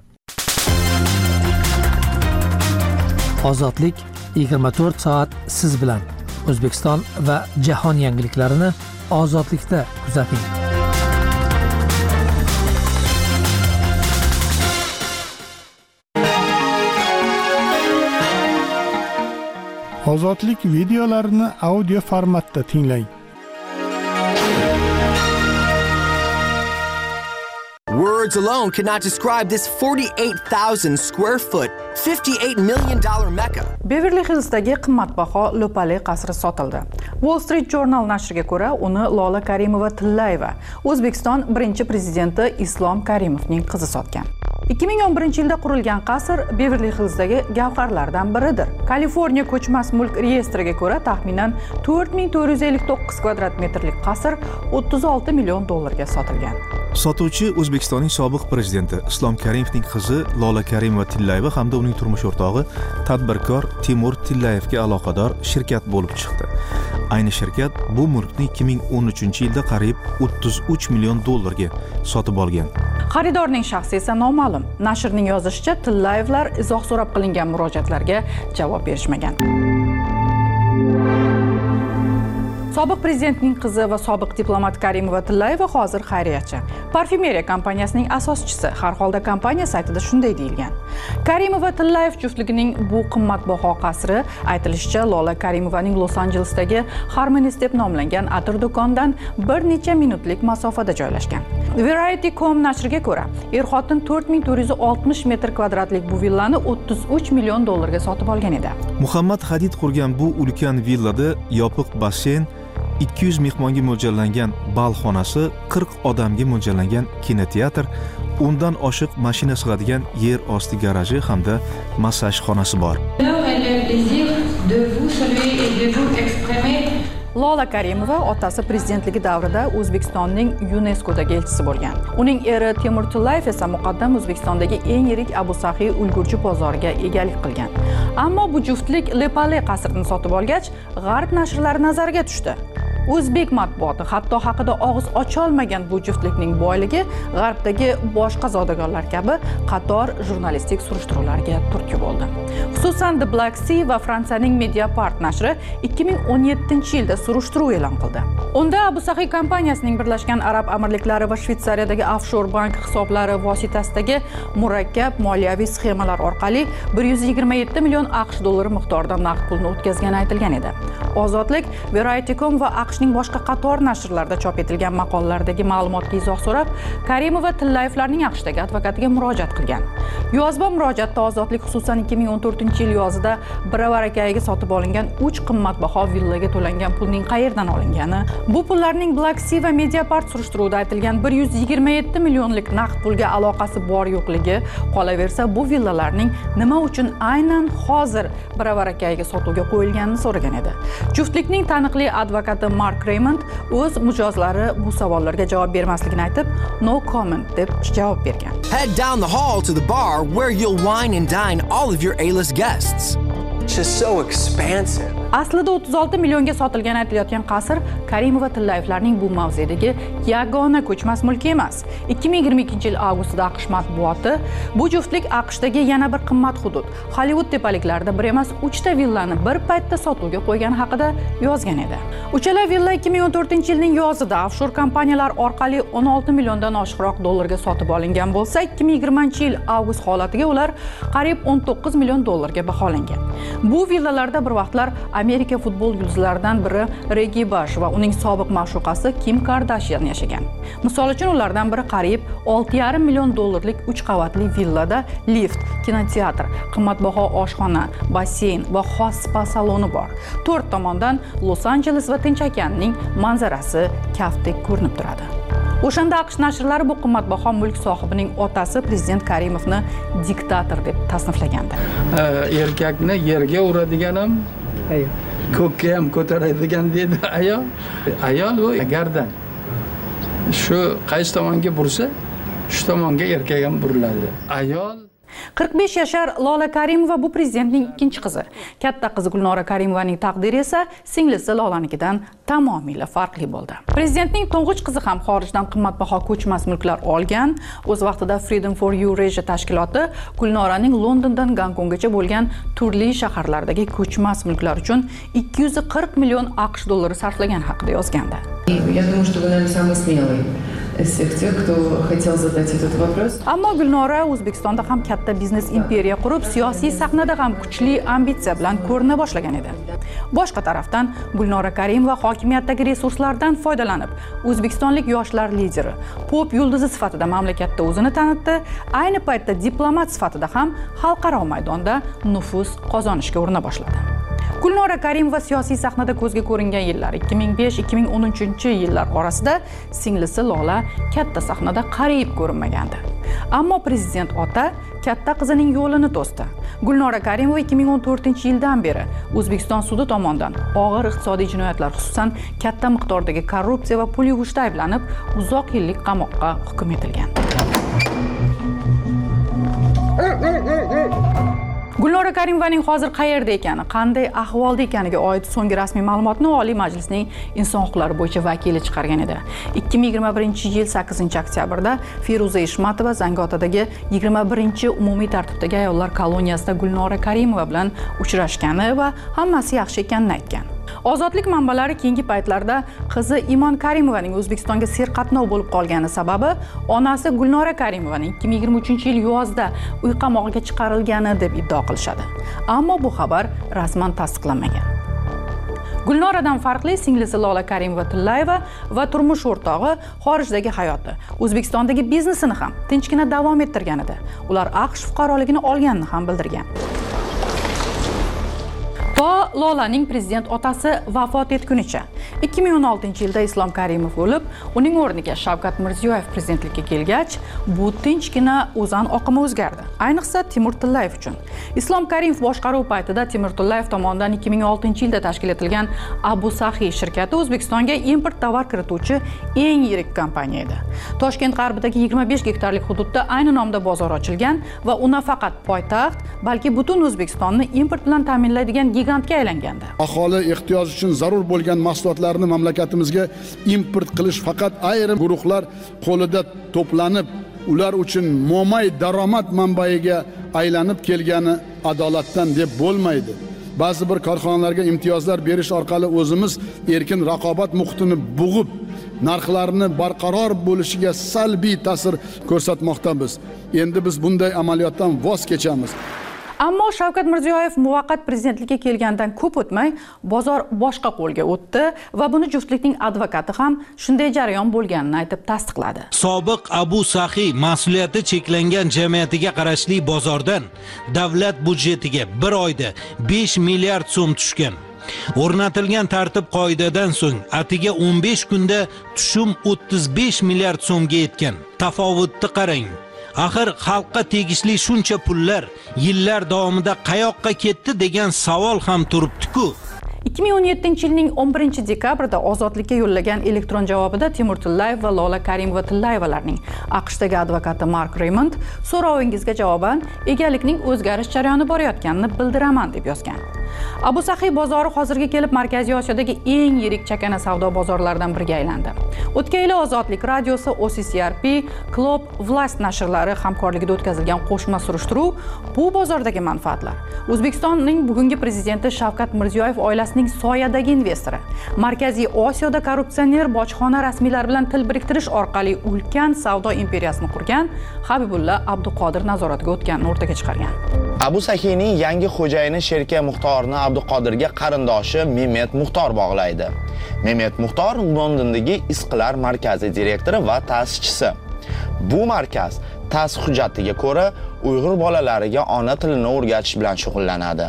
Ozodlik 24 soat siz bilan. O'zbekiston va jahon yangiliklarini ozodlikda kuzating. Ozodlik videolarini audio formatda tinglang. Words alone cannot describe this 48,000 square foot, 58 million dollar mecca. Beverly hillsdagi qimmatbaho lo'pali qasri sotildi wall street journal nashriga ko'ra uni lola karimova tillayeva o'zbekiston birinchi prezidenti islom karimovning qizi sotgan 2011 yilda qurilgan qasr beverli hillsdagi gavharlardan biridir. Kaliforniya ko'chmas mulk reyestriga ko'ra taxminan 4459 kvadrat metrlik qasr 36 million dollarga sotilgan. Sotuvchi o'zbekistonning sobiq prezidenti islom karimovning qizi lola karimova tillayeva hamda uning turmush o'rtog'i tadbirkor timur tillayevga aloqador shirkat bo'lib chiqdi. Ayni shirkat bu mulkni 2013 yilda qariyb 33 million dollarga sotib olgan. Xaridorning shaxsi esa noma'lum nashrning yozishicha tillayevlar izoh so'rab qilingan murojaatlarga javob berishmagan. Sobiq prezidentning qizi va sobiq diplomat karimova tillayeva hozir xayriyachi. Parfyumeriya kompaniyasining asoschisi har holda kompaniya saytida shunday deyilgan. Karimova tillayev juftligining bu qimmatbaho qasri aytilishicha lola karimovaning los anjelesdagi harmonis deb nomlangan atir do'konidan bir necha minutlik masofada joylashgan. Variety.com nashriga ko'ra er xotin 4460 metr kvadratlik bu villani 33 million dollarga sotib olgan edi. Muhammad hadid qurgan bu ulkan villada yopiq basseyn 200 mehmonga mo'ljallangan bal xonasi 40 odamga mo'ljallangan kinoteatr o'ndan oshiq mashina sig'adigan yer osti garaji hamda massaj xonasi bor lola karimova otasi prezidentligi davrida o'zbekistonning yuneskodagi elchisi bo'lgan. Uning eri temur tillayev esa muqaddam o'zbekistondagi eng yirik abu sahiy ulgurji bozoriga egalik qilgan. Ammo bu juftlik lepale qasrini sotib olgach g'arb nashrlari nazariga tushdi o'zbek matbuoti hatto haqida og'iz ocholmagan bu juftlikning boyligi g'arbdagi boshqa zodagonlar kabi qator jurnalistik surishtiruvlarga turtki bo'ldi. Xususan the black sea va fransiyaning mediapart nashri 2017 yilda surishtiruv e'lon qildi. Unda abu sahiy kompaniyasining birlashgan arab amirliklari va shvetsariyadagi offshor bank hisoblari vositasidagi murakkab moliyaviy sxemalar orqali 127 million aqsh dollari miqdorida naqd pulni o'tkazgani aytilgan edi. Ozodlik variety.com va aqshning boshqa qator nashrlarida chop etilgan maqolalardagi ma'lumotga izoh so'rab karimova tillayevlarning aqshdagi advokatiga murojaat qilgan. Yozma murojaatda ozodlik xususan 2014 yil yozida biravarakayiga sotib olingan uch qimmatbaho villaga to'langan pulning qayerdan olingani bu pullarning black sea va mediapart surishtiruvida aytilgan 127 millionlik naqd pulga aloqasi bor yo'qligi qolaversa bu villalarning nima uchun aynan hozir biravarakayiga sotuvga qo'yilganini so'ragan edi. Juftlikning taniqli advokati mark reymond o'z mijozlari bu savollarga javob bermasligini aytib no comment deb javob bergan Head down the hall to the bar where you'll wine and dine all of your A-list guests. Just so expansive. Aslida 36 millionga sotilgani aytilayotgan qasr karimova tillayevlarning bu mavzedagi yagona ko'chmas mulki emas. 2022 yil avgustida aqsh matbuoti bu juftlik aqshdagi yana bir qimmat hudud. Hollivud tepaliklarida bir emas uchta villani bir paytda sotuvga qo'ygani haqida yozgan edi. Uchala villa 2014 yilning yozida offshor kompaniyalar orqali 16 milliondan oshiqroq dollarga sotib olingan bo'lsa 2020 yil avgust holatiga ular qariyb 19 million dollarga baholangan. Bu villalarda bir vaqtlar amerika futbol yulduzlaridan biri regi bash va uning sobiq ma'shuqasi kim kardashyan yashagan. Misol uchun ulardan biri qariyb 6,5 million dollarlik uch qavatli villada lift kinoteatr qimmatbaho oshxona basseyn va xos spa saloni bor. To'rt tomondan los anjeles va tinch okeanining manzarasi kaftdek ko'rinib turadi. O'shanda aqsh nashrlari bu qimmatbaho mulk sohibining otasi prezident karimovni diktator deb tasniflagandi erkakni yerga uradigan ham ko'kka ham ko'taradigan deydi ayol. Ayol u gardan. Shu qaysi tomonga bursa shu tomonga erkak ham buriladi. Ayol. 45 yashar lola karimova bu prezidentning ikkinchi qizi. Katta qizi gulnora karimovaning taqdiri esa singlisi lolanikidan tamomila farqli bo'ldi. Prezidentning to'ng'ich qizi ham xorijdan qimmatbaho ko'chmas mulklar olgan. O'z vaqtida freedom for eurasia tashkiloti gulnoraning londondan gonkonggacha bo'lgan turli shaharlardagi ko'chmas mulklar uchun 240 million aqsh dollari sarflagan haqida yozgandi. Я думаю, что вы, наверное, самый смелый из всех тех, кто хотел задать этот вопрос. ammo gulnora o'zbekistonda ham katta biznes imperiya qurib siyosiy sahnada ham kuchli ambitsiya bilan ko'rina boshlagan edi. Boshqa tarafdan gulnora karimova hokimiyatdagi resurslardan foydalanib o'zbekistonlik yoshlar lideri pop yulduzi sifatida mamlakatda o'zini tanitdi. Ayni paytda diplomat sifatida ham xalqaro maydonda nufuz qozonishga urina boshladi. Gulnora karimova siyosiy sahnada ko'zga ko'ringan yillar 2005-2013 yillar orasida singlisi lola katta sahnada qariyb ko'rinmagandi. Ammo prezident ota katta qizining yo'lini to'sdi. Gulnora karimova 2014 yildan beri o'zbekiston sudi tomonidan og'ir iqtisodiy jinoyatlar xususan katta miqdordagi korrupsiya va pul yuvishda ayblanib uzoq yillik qamoqqa hukm etilgan. Gulnora karimovaning hozir qayerda ekani qanday ahvolda ekaniga oid so'nggi rasmiy ma'lumotni oliy majlisning inson huquqlari bo'yicha vakili chiqargan edi. 2021 yil 8 oktyabrda feruza eshmatova zangiotadagi 21 umumiy tartibdagi ayollar koloniyasida gulnora karimova bilan uchrashgani va hammasi yaxshi ekanini aytgan. Ozodlik manbalari keyingi paytlarda qizi imon karimovaning o'zbekistonga serqatnov bo'lib qolgani sababi onasi gulnora karimovaning 2023 yil yozda uy qamog'iga chiqarilgani deb iddao qilishadi. Ammo bu xabar rasman tasdiqlanmagan. Gulnoradan farqli singlisi lola karimova tillayeva va turmush o'rtog'i xorijdagi hayoti o'zbekistondagi biznesini ham tinchgina davom ettirgan edi. Ular aqsh fuqaroligini olganini ham bildirgan. To lolaning prezident otasi vafot etgunicha. 2016 yilda islom karimov o'lib uning o'rniga shavkat mirziyoyev prezidentlikka kelgach bu tinchgina o'zan oqimi o'zgardi. Ayniqsa timur tillayev uchun. Islom karimov boshqaruv paytida timur tillayev tomonidan 2006 yilda tashkil etilgan abu sahiy shirkati o'zbekistonga import tovar kirituvchi eng yirik kompaniya edi. Toshkent g'arbidagi 25 gektarlik hududda ayni nomda bozor ochilgan va u nafaqat poytaxt balki butun o'zbekistonni import bilan ta'minlaydigan gigantga aylangandi. Aholi ehtiyoji uchun zarur bo'lgan mahsulotlarni mamlakatimizga import qilish faqat ayrim guruhlar qo'lida to'planib ular uchun mo'may daromad manbaiga aylanib kelgani adolatdan deb bo'lmaydi. Ba'zi bir korxonalarga imtiyozlar berish orqali o'zimiz erkin raqobat muhitini bug'ib narxlarni barqaror bo'lishiga salbiy ta'sir ko'rsatmoqdamiz. Endi biz bunday amaliyotdan voz kechamiz. Ammo shavkat mirziyoyev muvaqqat prezidentlikka kelgandan ko'p o'tmay bozor boshqa qo'lga o'tdi va buni juftlikning advokati ham shunday jarayon bo'lganini aytib tasdiqladi. Sobiq abu sahiy mas'uliyati cheklangan jamiyatiga qarashli bozordan davlat byudjetiga bir oyda 5 milliard so'm tushgan. O'rnatilgan tartib qoidadan so'ng atiga 15 kunda tushum 35 milliard so'mga yetgan. Tafovutni qarang. Axir xalqqa tegishli shuncha pullar yillar davomida qayoqqa ketdi degan savol ham turibdi-ku. 2017 yilning 11 dekabrida ozodlikka yo'llagan elektron javobida timur tillayev va lola karimova tillayevalarning aqshdagi advokati mark reymond so'rovingizga javoban egalikning o'zgarish jarayoni borayotganini bildiraman deb yozgan. Abu sahiy bozori hozirga kelib markaziy osiyodagi eng yirik chakana savdo bozorlaridan biriga aylandi. O'tgan yili ozodlik radiosi occrp klub vlast nashrlari hamkorligida o'tkazilgan qo'shma surishtiruv bu bozordagi manfaatlar. O'zbekistonning bugungi prezidenti shavkat mirziyoyev oilasining soyadagi investori. Markaziy osiyoda korrupsioner bojxona rasmiylari bilan til biriktirish orqali ulkan savdo imperiyasini qurgan habibulla abduqodir nazoratiga o'tganini o'rtaga chiqargan. Abu sahiyning yangi xo'jayini sherka muxtorni abduqodirga qarindoshi memet muxtor bog'laydi. Memet muxtor londondagi isqilar markazi direktori va ta'sischisi bu markaz tas hujjatiga ko'ra uyg'ur bolalariga ona tilini o'rgatish bilan shug'ullanadi.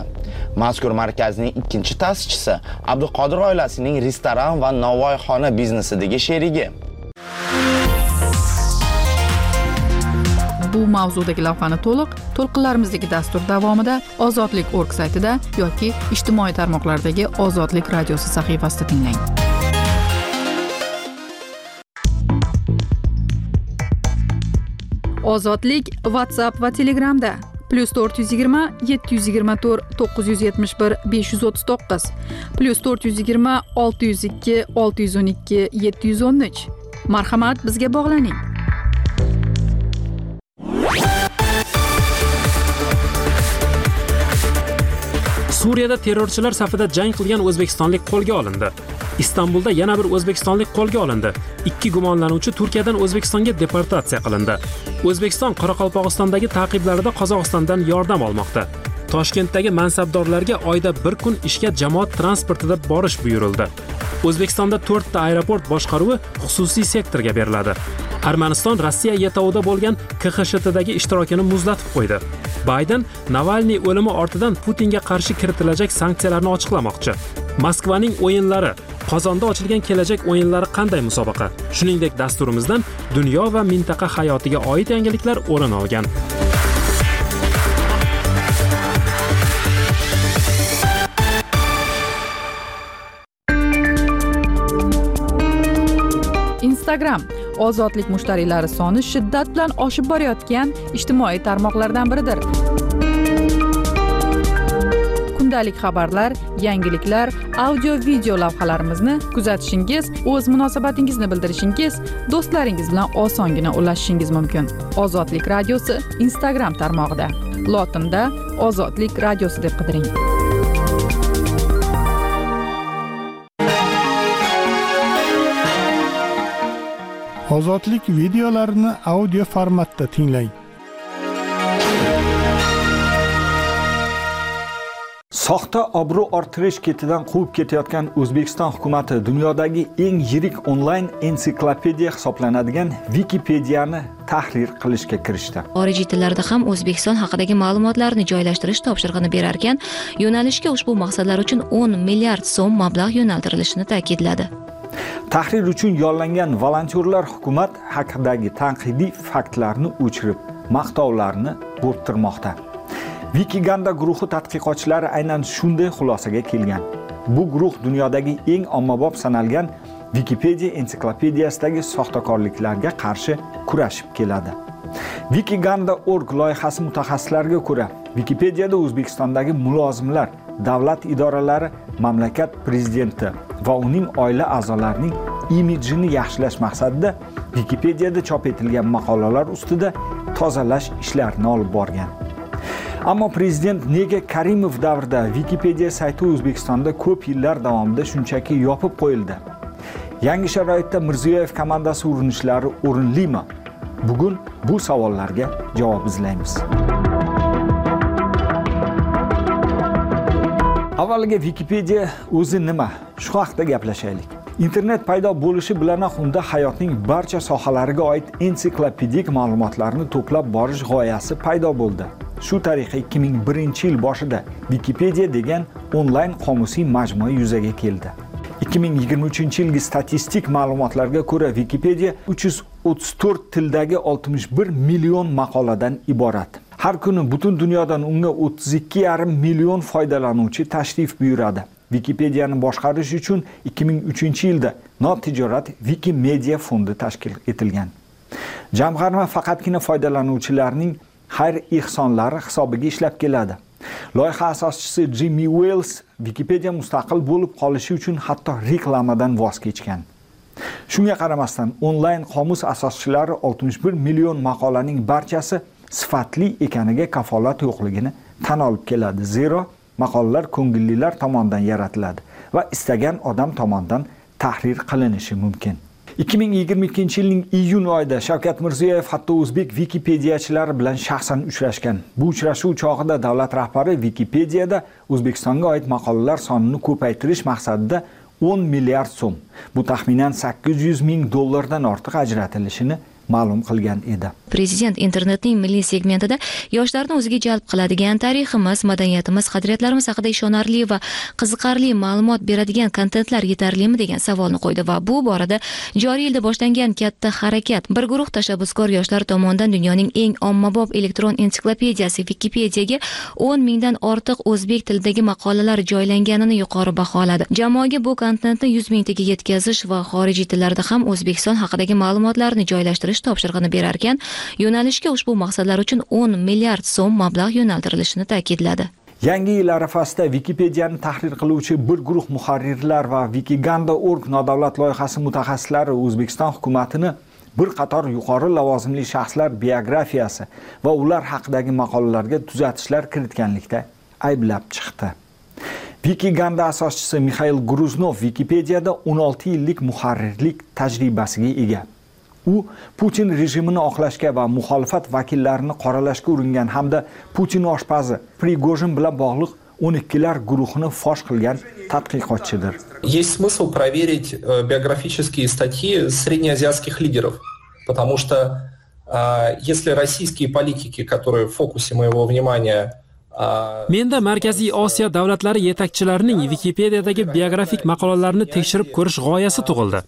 Mazkur markazning ikkinchi ta'sischisi abduqodir oilasining restoran va novvoyxona biznesidagi sherigi. Bu mavzudagi lavhani to'liq to'lqinlarimizdagi dastur davomida ozodlik org saytida yoki ijtimoiy tarmoqlardagi ozodlik radiosi sahifasida tinglang. Ozodlik whatsapp va telegramda plyus to'rt yuz yigirma yetti yuz yigirma to'rt to'qqiz yuz yetmish bir besh yuz o'ttiz to'qqiz plyus to'rt yuz yigirma olti yuz ikki olti yuz o'n ikki yetti yuz o'n uch. Marhamat bizga bog'laning. Suriyada terrorchilar safida jang qilgan o'zbekistonlik qo'lga olindi. Istanbulda yana bir o'zbekistonlik qo'lga olindi. Ikki gumonlanuvchi turkiyadan o'zbekistonga deportatsiya qilindi. O'zbekiston qoraqalpog'istondagi ta'qiblarida qozog'istondan yordam olmoqda. Toshkentdagi mansabdorlarga oyda bir kun ishga jamoat transportida borish buyurildi. O'zbekistonda to'rtta aeroport boshqaruvi xususiy sektorga beriladi. Armaniston rossiya yetovida bo'lgan kxshtdagi ishtirokini muzlatib qo'ydi. Bayden navalniy o'limi ortidan putinga qarshi kiritilajak sanksiyalarni ochiqlamoqchi. Moskvaning o'yinlari qozonda ochilgan kelajak o'yinlari qanday musobaqa? Shuningdek dasturimizdan dunyo va mintaqa hayotiga oid yangiliklar o'rin olgan. Instagram. Ozodlik mushtariylari soni shiddat bilan oshib borayotgan ijtimoiy tarmoqlardan biridir. Kundalik xabarlar yangiliklar audio video lavhalarimizni kuzatishingiz o'z munosabatingizni bildirishingiz do'stlaringiz bilan osongina ulashishingiz mumkin. Ozodlik radiosi instagram tarmog'ida. Lotinda ozodlik radiosi deb qidiring. Ozodlik videolarini audio formatda tinglang. Soxta obro' orttirish ketidan quvib ketayotgan o'zbekiston hukumati dunyodagi eng yirik onlayn ensiklopediya hisoblanadigan vikipediyani tahrir qilishga kirishdi. Xorijiy tillarda ham o'zbekiston haqidagi ma'lumotlarni joylashtirish topshirig'ini berarkan yo'nalishga ushbu maqsadlar uchun 10 milliard so'm mablag' yo'naltirilishini ta'kidladi tahrir uchun yollangan volontyorlar hukumat haqidagi tanqidiy faktlarni o'chirib maqtovlarni bo'rttirmoqda. Vikiganda guruhi tadqiqotchilari aynan shunday xulosaga kelgan. Bu guruh dunyodagi eng ommabop sanalgan wikipedia ensiklopediyasidagi soxtakorliklarga qarshi kurashib keladi. Wikiganda org loyihasi mutaxassislariga ko'ra wikipediyada o'zbekistondagi mulozimlar davlat idoralari mamlakat prezidenti va uning oila a'zolarining imijini yaxshilash maqsadida wikipediyada chop etilgan maqolalar ustida tozalash ishlarini olib borgan. Ammo prezident nega karimov davrida wikipediya sayti o'zbekistonda ko'p yillar davomida shunchaki yopib qo'yildi? Yangi sharoitda mirziyoyev komandasi urinishlari o'rinlimi? Bugun bu savollarga javob izlaymiz. Avvaliga vikipediya o'zi nima? Shu haqida gaplashaylik. Internet paydo bo'lishi bilanoq unda hayotning barcha sohalariga oid ensiklopedik ma'lumotlarni to'plab borish g'oyasi paydo bo'ldi. Shu tariqa 2001 yil boshida vikipediya degan onlayn qomusiy majmua yuzaga keldi. 2023 yilgi statistik ma'lumotlarga ko'ra vikipediya 334 tildagi 61 million maqoladan iborat. Har kuni butun dunyodan unga 32,5 million foydalanuvchi tashrif buyuradi. Wikipediyani boshqarish uchun 2003 yilda notijorat wikimedia fondi tashkil etilgan. Jamg'arma faqatgina foydalanuvchilarning xayr ehsonlari hisobiga ishlab keladi. Loyiha asoschisi jimmi uels wikipediya mustaqil bo'lib qolishi uchun hatto reklamadan voz kechgan. Shunga qaramasdan onlayn qomus asoschilari 61 million maqolaning barchasi sifatli ekaniga kafolat yo'qligini tan olib keladi. Zero maqolalar ko'ngillilar tomonidan yaratiladi va istagan odam tomonidan tahrir qilinishi mumkin. ikki ming yigirma ikkinchi yilning iyun oyida shavkat mirziyoyev hatto o'zbek vikipediyachilari bilan shaxsan uchrashgan. Bu uchrashuv chog'ida davlat rahbari vikipediyada o'zbekistonga oid maqolalar sonini ko'paytirish maqsadida o'n milliard so'm bu taxminan sakkiz yuz ming dollardan ortiq ajratilishini ma'lum qilgan edi. Prezident internetning milliy segmentida yoshlarni o'ziga jalb qiladigan tariximiz madaniyatimiz qadriyatlarimiz haqida ishonarli va qiziqarli ma'lumot beradigan kontentlar yetarlimi degan savolni qo'ydi va bu borada joriy yilda boshlangan katta harakat bir guruh tashabbuskor yoshlar tomonidan dunyoning eng ommabop elektron ensiklopediyasi vikipediyaga o'n mingdan ortiq o'zbek tilidagi maqolalar joylanganini yuqori baholadi. Jamoaga bu kontentni yuz mingtaga yetkazish va xorijiy tillarda ham o'zbekiston haqidagi ma'lumotlarni joylashtirish topshirig'ini berarkan yo'nalishga ushbu maqsadlar uchun o'n milliard so'm mablag' yo'naltirilishini ta'kidladi. Yangi yil arafasida wikipediyani tahrir qiluvchi bir guruh muharrirlar va wikiganda org nodavlat loyihasi mutaxassislari o'zbekiston hukumatini bir qator yuqori lavozimli shaxslar biografiyasi va ular haqidagi maqolalarga tuzatishlar kiritganlikda ayblab chiqdi. Vikiganda asoschisi mixail gruznov vikipediyada 16 yillik muharrirlik tajribasiga ega. U putin rejimini oqlashga va muxolifat vakillarini qoralashga uringan hamda putin oshpazi prigojin bilan bog'liq o'n ikkilar guruhini fosh qilgan tadqiqotchidir. Есть смысл проверить э, биографические статьи среднеазиатских лидеров потому что э, если российские политики которые в фокусе моего внимания menda markaziy osiyo davlatlari yetakchilarining wikipediyadagi biografik maqolalarini tekshirib ko'rish g'oyasi tug'ildi.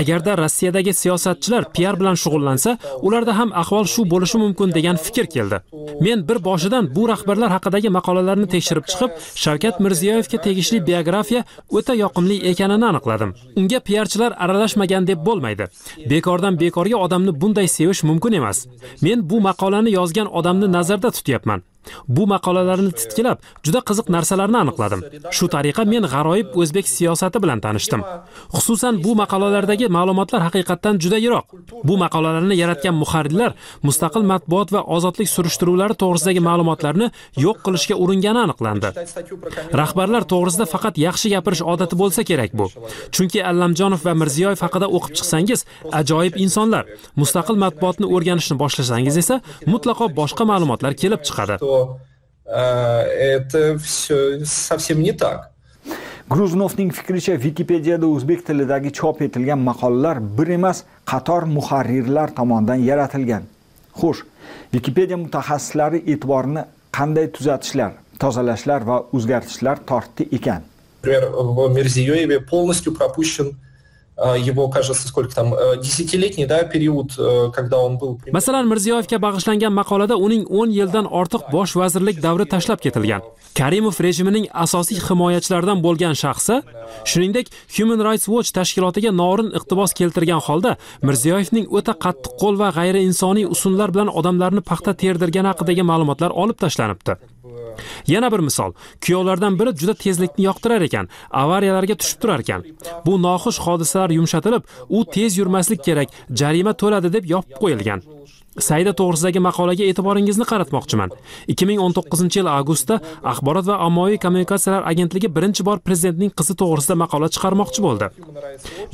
Agarda rossiyadagi siyosatchilar piar bilan shug'ullansa ularda ham ahvol shu bo'lishi mumkin degan fikr keldi. Men bir boshidan bu rahbarlar haqidagi maqolalarni tekshirib chiqib shavkat mirziyoyevga tegishli biografiya o'ta yoqimli ekanini aniqladim. Unga piarchilar aralashmagan deb bo'lmaydi. Bekordan bekorga odamni bunday sevish mumkin emas. Men bu maqolani yozgan odamni nazarda tutyapman. Bu maqolalarni titkilab juda qiziq narsalarni aniqladim. Shu tariqa men g'aroyib o'zbek siyosati bilan tanishdim. Xususan bu maqolalardagi ma'lumotlar haqiqatdan juda yiroq. Bu maqolalarni yaratgan muharrirlar mustaqil matbuot va ozodlik surishtiruvlari to'g'risidagi ma'lumotlarni yo'q qilishga uringani aniqlandi. Rahbarlar to'g'risida faqat yaxshi gapirish odati bo'lsa kerak bu. Chunki allamjonov va mirziyoyev haqida o'qib chiqsangiz ajoyib insonlar. Mustaqil matbuotni o'rganishni boshlasangiz esa mutlaqo boshqa ma'lumotlar kelib chiqadi. Это все совсем не так. gruznovning fikricha vikipediyada o'zbek tilidagi chop etilgan maqolalar bir emas qator muharrirlar tomonidan yaratilgan xo'sh vikipediya mutaxassislari e'tiborini qanday tuzatishlar tozalashlar va o'zgartishlar tortdi ekan например в Мирзиёеве полностью пропущен его, кажется, сколько там, э, десятилетний, да, период, э, когда он был... Masalan, Mirziyoyevga bag'ishlangan maqolada uning 10 yildan ortiq bosh vazirlik davri tashlab ketilgan. Karimov rejimining asosiy himoyachilaridan bo'lgan shaxsi, shuningdek, Human Rights Watch tashkilotiga norin iqtibos keltirgan holda Mirziyoyevning o'ta qattiqqo'l va g'ayriinsoniy usullar bilan odamlarni paxta terdirgani haqidagi ma'lumotlar olib tashlanibdi. Yana bir misol, kuyovlardan biri juda tezlikni yoqtirar ekan, avariyalarga tushib turar ekan. Bu noxush hodisalar yumshatilib, u tez yurmaslik kerak, jarima to'ladi deb yopib qo'yilgan. Sayda to'g'risidagi maqolaga e'tiboringizni qaratmoqchiman. 2019-yil avgustda Axborot va ommaviy kommunikatsiyalar agentligi birinchi bor prezidentning qizi to'g'risida maqola chiqarmoqchi bo'ldi.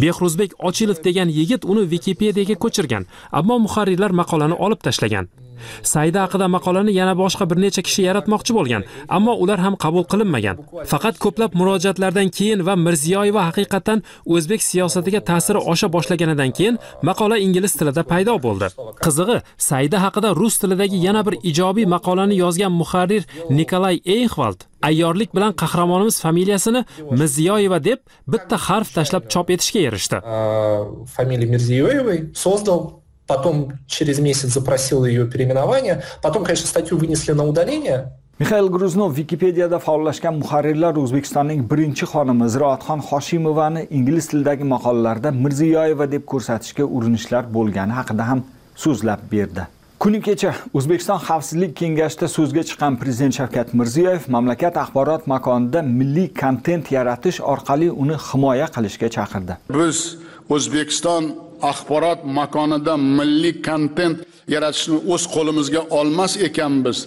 Behruzbek Ochilov degan yigit uni Wikipediyaga ko'chirgan, ammo muharrirlar maqolani olib tashlagan. Sayda haqida maqolani yana boshqa bir necha kishi yaratmoqchi bo'lgan, ammo ular ham qabul qilinmagan. Faqat ko'plab murojaatlardan keyin va Mirziyoyeva haqiqatan o'zbek siyosatiga ta'siri osha boshlaganidan keyin maqola ingliz tilida paydo bo'ldi. Qizig'i, Sayda haqida rus tilidagi yana bir ijobiy maqolani yozgan muharrir Nikolay Eyxvald ayyorlik bilan qahramonimiz familiyasini Mirziyoyeva deb bitta harf tashlab chop etishga erishdi. Э, Familiya Mirziyoyevой создал потом через месяц запросил ее переименование, потом, конечно, статью вынесли на удаление, mixail gruznov wikipediyada faollashgan muharrirlar o'zbekistonning birinchi xonimi ziroatxon hoshimovani ingliz tilidagi maqolalarda mirziyoyeva deb ko'rsatishga urinishlar bo'lgani haqida ham so'zlab berdi. Kuni kecha o'zbekiston xavfsizlik kengashida so'zga chiqqan prezident shavkat mirziyoyev mamlakat axborot makonida milliy kontent yaratish orqali uni himoya qilishga chaqirdi. Biz o'zbekiston axborot makonida milliy kontent yaratishni o'z qo'limizga olmas ekanmiz.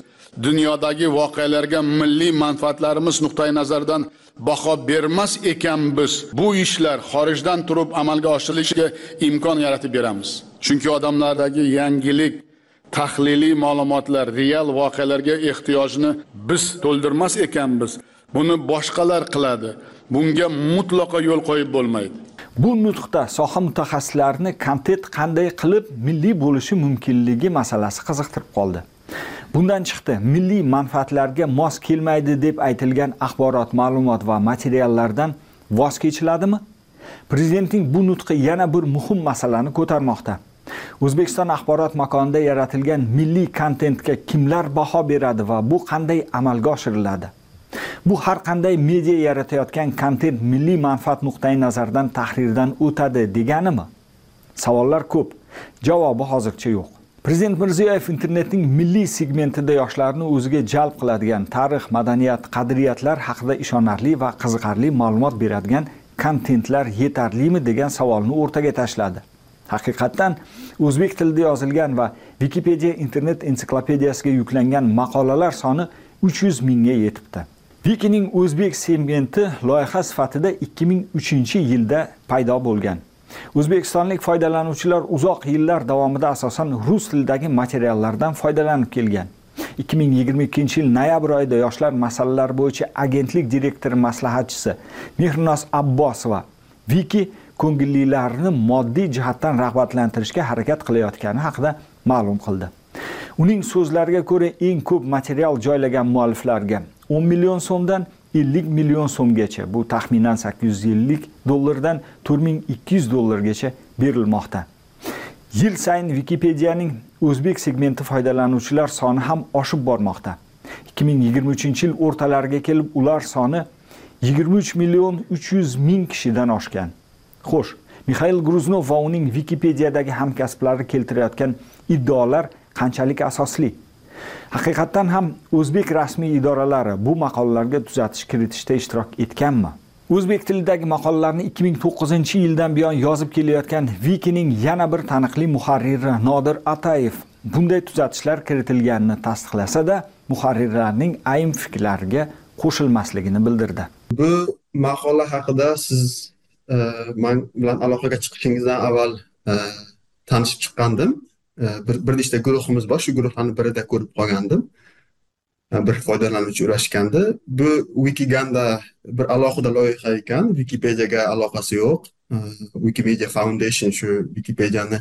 Dunyodagi voqealarga milliy manfaatlarimiz nuqtai nazaridan baho bermas ekanmiz. Bu ishlar xorijdan turib amalga oshirilishiga imkon yaratib beramiz. Chunki odamlardagi yangilik tahliliy ma'lumotlar real voqealarga ehtiyojni biz to'ldirmas ekanmiz. Buni boshqalar qiladi. Bunga mutlaqo yo'l qo'yib bo'lmaydi. Bu nutqda soha mutaxassislarini kontent qanday qilib milliy bo'lishi mumkinligi masalasi qiziqtirib qoldi. Bundan chiqdi. Milliy manfaatlarga mos kelmaydi deb aytilgan axborot ma'lumot va materiallardan voz kechiladimi? Prezidentning bu nutqi yana bir muhim masalani ko'tarmoqda. O'zbekiston axborot makonida yaratilgan milliy kontentga kimlar baho beradi va bu qanday amalga oshiriladi? Bu har qanday media yaratayotgan kontent milliy manfaat nuqtai nazaridan tahrirdan o'tadi deganimi? Savollar ko'p javobi hozircha yo'q. Prezident mirziyoyev internetning milliy segmentida yoshlarni o'ziga jalb qiladigan tarix madaniyat qadriyatlar haqida ishonarli va qiziqarli ma'lumot beradigan kontentlar yetarlimi degan savolni o'rtaga tashladi. Haqiqatdan o'zbek tilida yozilgan va vikipediya internet ensiklopediyasiga yuklangan maqolalar soni 300 mingga yetibdi. Vikining o'zbek segmenti loyiha sifatida 2003 yilda paydo bo'lgan. O'zbekistonlik foydalanuvchilar uzoq yillar davomida asosan rus tilidagi materiallardan foydalanib kelgan. 2022 yil noyabr oyida yoshlar masalalari bo'yicha agentlik direktori maslahatchisi mehrinoz abbosova viki ko'ngillilarni moddiy jihatdan rag'batlantirishga harakat qilayotgani haqida ma'lum qildi. Uning so'zlariga ko'ra eng ko'p material joylagan mualliflarga 10 million so'mdan 50 million so'mgacha bu taxminan 850 dollardan 4200 dollargacha berilmoqda. Yil sayin wikipediyaning o'zbek segmenti foydalanuvchilar soni ham oshib bormoqda. 2023 yil o'rtalariga kelib ular soni 23 million 300 ming kishidan oshgan. Xo'sh mixail gruznov va uning wikipediyadagi hamkasblari keltirayotgan iddaolar qanchalik asosli? Haqiqatdan ham o'zbek rasmiy idoralari bu maqolalarga tuzatish kiritishda ishtirok etganmi? O'zbek tilidagi maqolalarni 2009 yildan buyon yozib kelayotgan vikining yana bir taniqli muharriri nodir atayev bunday tuzatishlar kiritilganini tasdiqlasa-da muharrirlarning ayrim fikrlariga qo'shilmasligini bildirdi. Bu maqola haqida siz e, man bilan aloqaga chiqishingizdan avval e, tanishib chiqqandim. Bir bir nechta guruhimiz bor. Shu guruhlarni birida ko'rib qolgandim. Bir foydalanuvchi ulashgandi bu wikiganda bir alohida loyiha ekan. Wikipediyaga aloqasi yo'q. Wikimedia foundation shu wikipediyani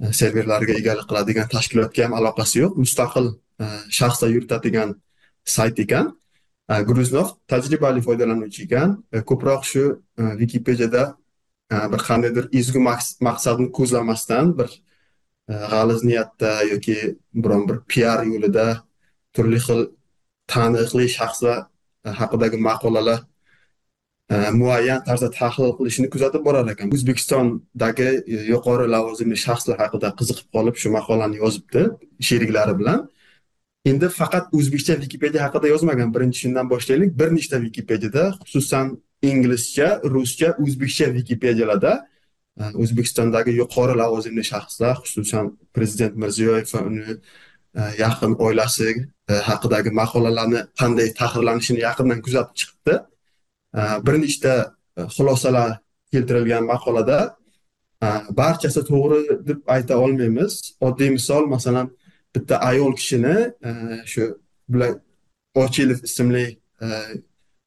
e, serverlariga egalik qiladigan tashkilotga ham aloqasi yo'q. Mustaqil e, shaxslar yuritadigan sayt ekan. Gruznov tajribali foydalanuvchi ekan. Ko'proq shu e, wikipediyada bir qandaydir ezgu maqsadni ko'zlamasdan bir Э, g'aliz niyatda yoki biron bir piar yo'lida turli xil taniqli shaxslar e, haqidagi maqolalar e, muayyan tarzda tahlil qilishini kuzatib borar ekan. O'zbekistondagi e, yuqori lavozimli shaxslar haqida qiziqib qolib shu maqolani yozibdi sheriklari bilan. Endi faqat o'zbekcha vikipediya haqida yozmagan. Birinchi shundan boshlaylik. Bir nechta vikipediyada xususan inglizcha ruscha o'zbekcha vikipediyalarda Э, o'zbekistondagi yuqori lavozimli shaxslar xususan prezident mirziyoyev va uni e, yaqin oilasi e, haqidagi maqolalarni qanday tahrirlanishini yaqindan kuzatib chiqibdi e, bir nechta xulosalar keltirilgan maqolada barchasi to'g'ri deb ayta olmaymiz. Oddiy misol masalan bitta ayol kishini shu bular ochilov ismli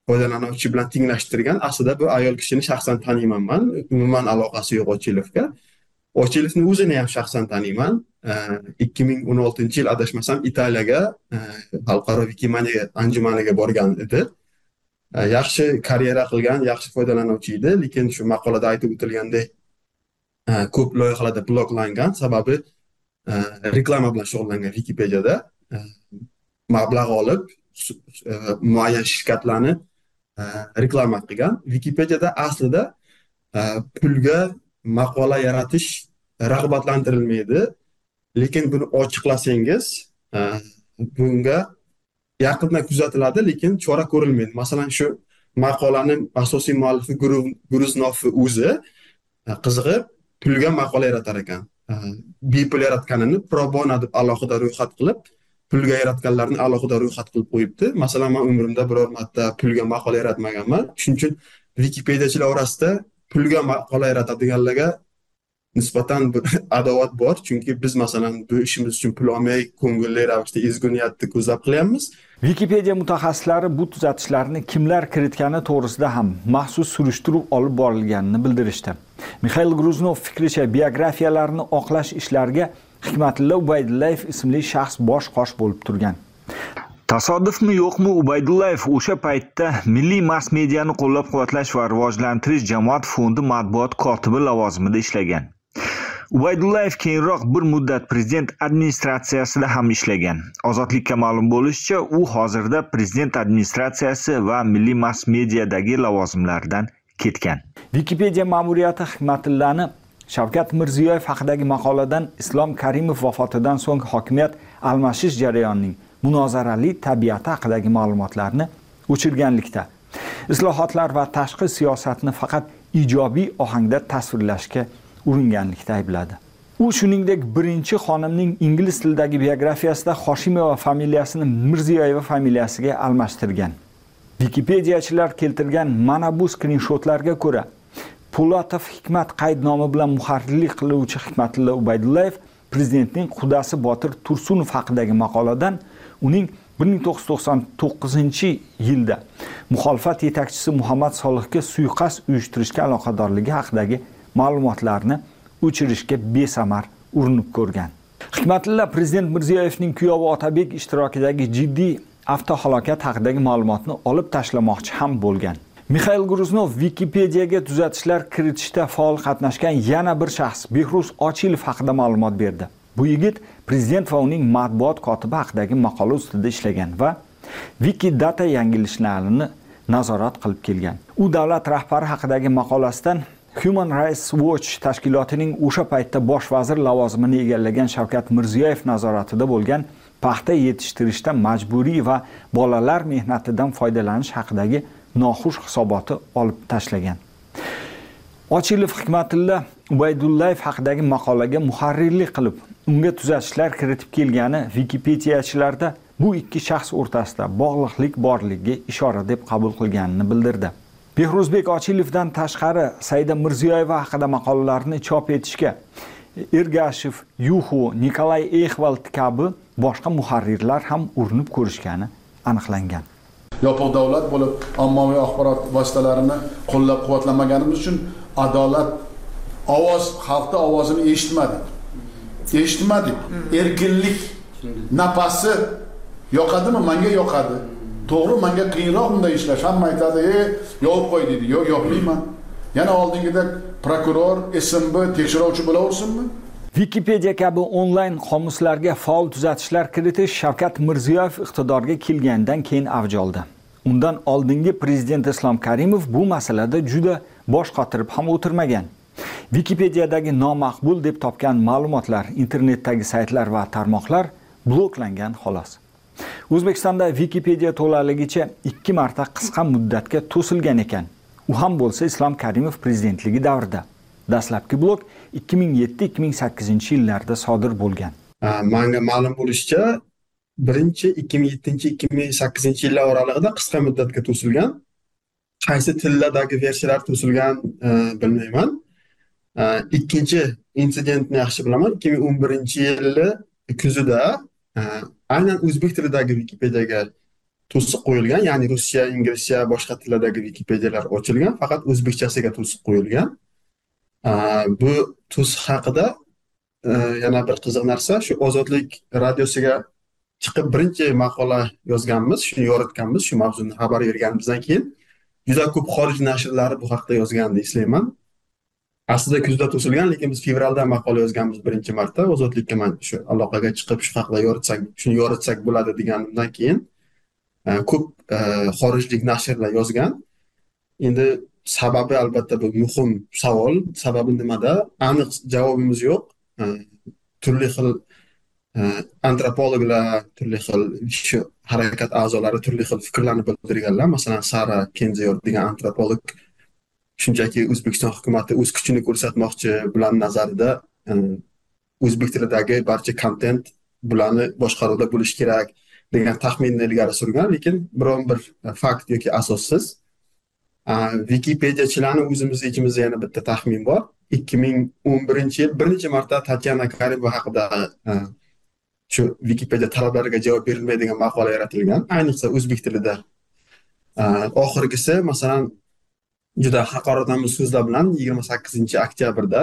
foydalanuvchi bilan tenglashtirgan. Aslida bu ayol kishini shaxsan taniyman man umuman aloqasi yo'q ochilovga. Ochilovni o'zini ham shaxsan taniyman ikki ming o'n oltinchi yil adashmasam italiyaga e, xalqaro wikimania anjumaniga borgan edi. E, yaxshi karyera qilgan yaxshi foydalanuvchi edi. Lekin shu maqolada aytib o'tilgandek e, ko'p loyihalarda bloklangan. Sababi reklama bilan shug'ullangan wikipediyada mablag' olib muayyan shirkatlarni reklama qilgan. Wikipediyada aslida pulga maqola yaratish rag'batlantirilmaydi. Lekin buni ochiqlasangiz bunga yaqindan kuzatiladi lekin chora ko'rilmaydi. Masalan shu maqolani asosiy muallifi gruznovni o'zi qizig'i pulga maqola yaratar ekan. Bepul yaratganini probona deb alohida ro'yxat qilib pulga yaratganlarni alohida ro'yxat qilib qo'yibdi. Masalan man umrimda biror marta pulga maqola yaratmaganman. Shuning uchun vikipediyachilar orasida pulga maqola yaratadiganlarga nisbatan bir [laughs] adovat bor. Chunki biz masalan bu ishimiz uchun pul olmay ko'ngilli ravishda ezgu niyatni ko'zlab qilyapmiz. Wikipedia mutaxassislari bu tuzatishlarni kimlar kiritgani to'g'risida ham maxsus surishtiruv olib borilganini bildirishdi. Mixail gruznov fikricha biografiyalarni oqlash ishlariga hikmatilla ubaydullayev ismli shaxs bosh qosh bo'lib turgan. Tasodifmi yo'qmi ubaydullayev o'sha paytda milliy mass mediani qo'llab quvvatlash va rivojlantirish jamoat fondi matbuot kotibi lavozimida ishlagan. Ubaydullayev keyinroq bir muddat prezident administratsiyasida ham ishlagan. Ozodlikka ma'lum bo'lishicha u hozirda prezident administratsiyasi va milliy mass mediadagi lavozimlardan ketgan. Wikipedia ma'muriyati hikmatillani shavkat mirziyoyev haqidagi maqoladan islom karimov vafotidan so'ng hokimiyat almashish jarayonining munozarali tabiati haqidagi ma'lumotlarni o'chirganlikda. Islohotlar va tashqi siyosatni faqat ijobiy ohangda tasvirlashga uringanlikda aybladi. U shuningdek birinchi xonimning ingliz tilidagi biografiyasida hoshimova familiyasini mirziyoyeva familiyasiga almashtirgan. Vikipediyachilar keltirgan mana bu skrinshotlarga ko'ra po'latov hikmat qaydnomi bilan muharrirlik qiluvchi hikmatilla ubaydullayev prezidentning qudasi botir tursunov haqidagi maqoladan uning 1999 yilda muxolifat yetakchisi muhammad solihga suiqasd uyushtirishga aloqadorligi haqidagi ma'lumotlarni o'chirishga besamar urinib ko'rgan. Hikmatilla prezident mirziyoyevning kuyovi otabek ishtirokidagi jiddiy avtohalokat haqidagi ma'lumotni olib tashlamoqchi ham bo'lgan. Mixail gruznov wikipediyaga tuzatishlar kiritishda faol qatnashgan yana bir shaxs behruz ochilov haqida ma'lumot berdi. Bu yigit prezident va uning matbuot kotibi haqidagi maqola ustida ishlagan va wikidata yangilishlarini nazorat qilib kelgan. U davlat rahbari haqidagi maqolasidan human rights watch tashkilotining o'sha paytda bosh vazir lavozimini egallagan shavkat mirziyoyev nazoratida bo'lgan paxta yetishtirishda majburiy va bolalar mehnatidan foydalanish haqidagi noxush hisoboti olib tashlagan. Ochilov hikmatilla ubaydullayev haqidagi maqolaga muharrirlik qilib unga tuzatishlar kiritib kelgani vikipediyachilarda bu ikki shaxs o'rtasida bog'liqlik borligiga ishora deb qabul qilganini bildirdi. Behruzbek ochilovdan tashqari saida mirziyoyeva haqida maqolalarni chop etishga ergashev yuxu nikolay exvald kabi boshqa muharrirlar ham urinib ko'rishgani aniqlangan. Yopiq davlat bo'lib ommaviy axborot vositalarini qo'llab quvvatlamaganimiz uchun adolat ovoz xalqni ovozini eshitmadik. Eshitmadik. Erkinlik napasi yoqadimi? Manga yoqadi. To'g'ri manga qiyinroq bunday ishlash. Hamma aytadi e yopib qo'y deydi. Yo'q yopmayman. Yana oldingidek prokuror smb tekshiruvchi bo'laversinmi? Wikipedia kabi onlayn qomuslarga faol tuzatishlar kiritish shavkat mirziyoyev iqtidorga kelganidan keyin avj oldi. Undan oldingi prezident islom karimov bu masalada juda bosh qotirib ham o'tirmagan. Wikipediyadagi nomaqbul deb topgan ma'lumotlar internetdagi saytlar va tarmoqlar bloklangan xolos. O'zbekistonda Wikipediya to'laligicha ikki marta qisqa muddatga to'silgan ekan. U ham bo'lsa islom karimov prezidentligi davrida. Dastlabki blok 2007-2008 yillarda sodir bo'lgan. Manga ma'lum bo'lishicha birinchi 2007-2008 yillar oralig'ida qisqa muddatga to'silgan qaysi tillardagi versiyalar to'silgan e, bilmayman. E, ikkinchi insidentni yaxshi bilaman 2011 yili kuzida e, aynan o'zbek tilidagi wikipediyaga to'siq qo'yilgan ya'ni russiya, inglizcha boshqa tillardagi wikipediyalar ochilgan faqat o'zbekchasiga to'siq qo'yilgan. Bu tuz haqida e, yana bir qiziq narsa. Shu ozodlik radiosiga chiqib birinchi maqola yozganmiz shuni yoritganmiz shu mavzuni xabar berganimizdan keyin. Juda ko'p xorij nashrlari bu haqida yozganini eslayman aslida kuzda to'silgan lekin biz fevralda maqola yozganmiz birinchi marta. Ozodlikka man shu aloqaga chiqib shu haqida yoritsak shuni yoritsak bo'ladi deganimdan keyin e, ko'p e, xorijlik nashrlar yozgan. Endi sababi albatta bu muhim savol. Sababi nimada? Aniq javobimiz yo'q. Turli xil antropologlar turli xil shu harakat a'zolari turli xil fikrlarni bildirganlar. Masalan sara kenziyor degan antropolog shunchaki o'zbekiston hukumati o'z kuchini ko'rsatmoqchi bularni nazarida o'zbek tilidagi barcha kontent bularni boshqaruvda bo'lishi kerak degan taxminni ilgari surgan lekin biron bir fakt yoki asossiz wikipediachilarni o'zimizni ichimizda yana bitta taxmin bor ikki ming o'n birinchi yil bir necha marta tatyana karimova haqida shu vikipediya talablariga javob berilmaydigan maqola yaratilgan ayniqsa o'zbek tilida oxirgisi masalan juda haqoratomuz so'zlar bilan yigirma sakkizinchi oktyabrda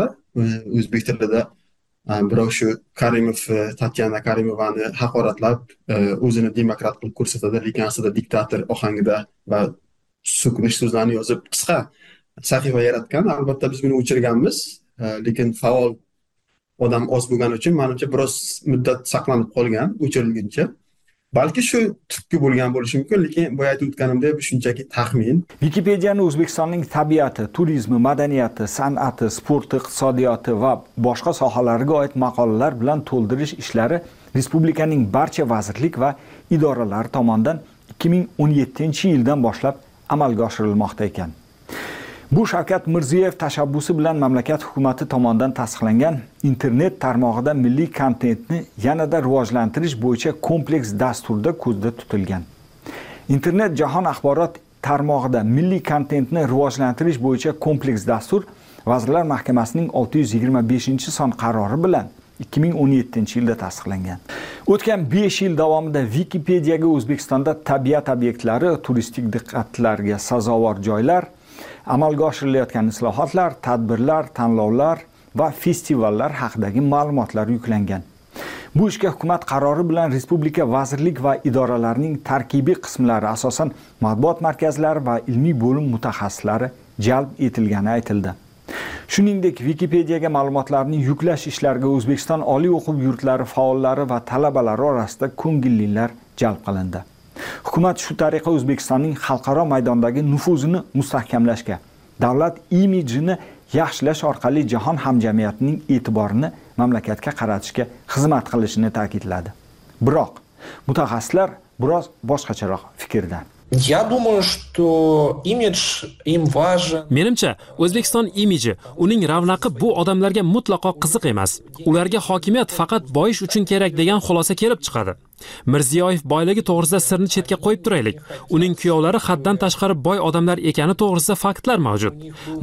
o'zbek tilida birov shu karimov tatyana karimovani haqoratlab o'zini demokrat qilib ko'rsatadi lekin aslida diktator ohangida va so'kinish so'zlarini yozib qisqa sahifa yaratgan. Albatta biz buni o'chirganmiz. E, lekin faol odam oz bo'lgani uchun manimcha biroz muddat saqlanib qolgan o'chirilguncha. Balki shu turtki bo'lgan bo'lishi mumkin lekin boya aytib o'tganimdek bu shunchaki taxmin. Vikipediyani o'zbekistonning tabiati turizmi madaniyati san'ati sporti iqtisodiyoti va boshqa sohalarga oid maqolalar bilan to'ldirish ishlari respublikaning barcha vazirlik va idoralari tomonidan ikki ming o'n yettinchi yildan boshlab amalga oshirilmoqda ekan. Bu shavkat mirziyoyev tashabbusi bilan mamlakat hukumati tomonidan tasdiqlangan internet tarmog'ida milliy kontentni yanada rivojlantirish bo'yicha kompleks dasturda ko'zda tutilgan. Internet jahon axborot tarmog'ida milliy kontentni rivojlantirish bo'yicha kompleks dastur vazirlar mahkamasining 625 son qarori bilan 2017 yilda tasdiqlangan. O'tgan 5 yil davomida wikipediyaga o'zbekistonda tabiat obyektlari turistik diqqatlarga sazovor joylar amalga oshirilayotgan islohotlar tadbirlar tanlovlar va festivallar haqidagi ma'lumotlar yuklangan. Bu ishga hukumat qarori bilan respublika vazirlik va idoralarining tarkibiy qismlari asosan matbuot markazlari va ilmiy bo'lim mutaxassislari jalb etilgani aytildi. Shuningdek wikipediyaga ma'lumotlarni yuklash ishlariga o'zbekiston oliy o'quv yurtlari faollari va talabalari orasida ko'ngillilar jalb qilindi. Hukumat shu tariqa o'zbekistonning xalqaro maydondagi nufuzini mustahkamlashga davlat imijini yaxshilash orqali jahon hamjamiyatining e'tiborini mamlakatga qaratishga xizmat qilishini ta'kidladi. Biroq mutaxassislar biroz boshqacharoq fikrda. Я думаю, что имидж им важен. Menimcha, O'zbekiston imiji, uning ravnaqi bu odamlarga mutlaqo qiziq emas. Ularga hokimiyat faqat boyish uchun kerak degan xulosa kelib chiqadi. Mirziyoyev boyligi to'g'risida sirni chetga qo'yib turaylik. Uning kuyovlari haddan tashqari boy odamlar ekani to'g'risida faktlar mavjud.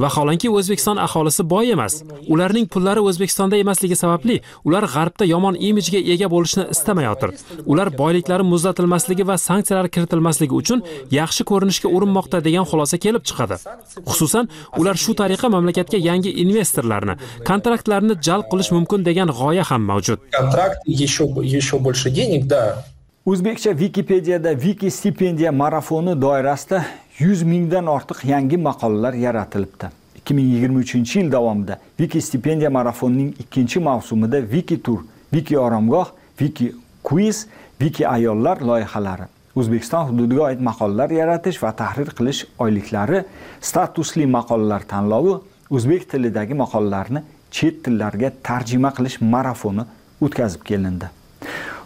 Vaholanki O'zbekiston aholisi boy emas. Ularning pullari O'zbekistonda emasligi sababli ular g'arbda yomon imijga ega bo'lishni istamayotir. Ular boyliklari muzlatilmasligi va sanksiyalar kiritilmasligi uchun yaxshi ko'rinishga urinmoqda degan xulosa kelib chiqadi. Xususan, ular shu tariqa mamlakatga yangi investorlarni, kontraktlarni jalb qilish mumkin degan g'oya ham mavjud. Kontrakt еще еще больше денег, да, o'zbekcha wikipediyada wiki stipendiya marafoni doirasida 100 mingdan ortiq yangi maqolalar yaratilibdi. 2023 yil davomida wiki stipendiya marafonining ikkinchi mavsumida wiki tur wiki oromgoh wiki quiz wiki ayollar loyihalari o'zbekiston hududiga oid maqolalar yaratish va tahrir qilish oyliklari statusli maqolalar tanlovi o'zbek tilidagi maqolalarni chet tillarga tarjima qilish marafoni o'tkazib kelindi.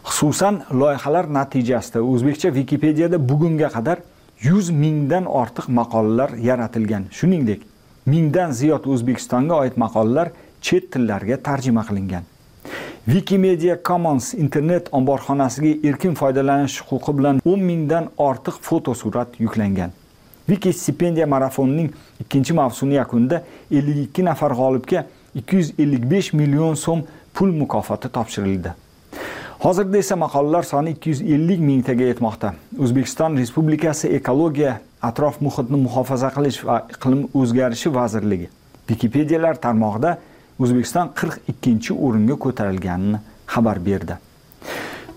Xususan loyihalar natijasida o'zbekcha wikipediyada bugunga qadar 100 mingdan ortiq maqolalar yaratilgan. Shuningdek mingdan ziyod o'zbekistonga oid maqolalar chet tillarga tarjima qilingan. Wikimedia commons internet omborxonasiga erkin foydalanish huquqi bilan 10 mingdan ortiq fotosurat yuklangan. Wiki stipendiya marafonining ikkinchi mavsumi yakunida 52 nafar g'olibga 255 million so'm pul mukofoti topshirildi. Hozirda esa maqolalar soni 250 mingtaga yetmoqda. O'zbekiston respublikasi ekologiya atrof muhitni muhofaza qilish va iqlim o'zgarishi vazirligi wikipediyalar tarmog'ida o'zbekiston 42 o'ringa ko'tarilganini xabar berdi.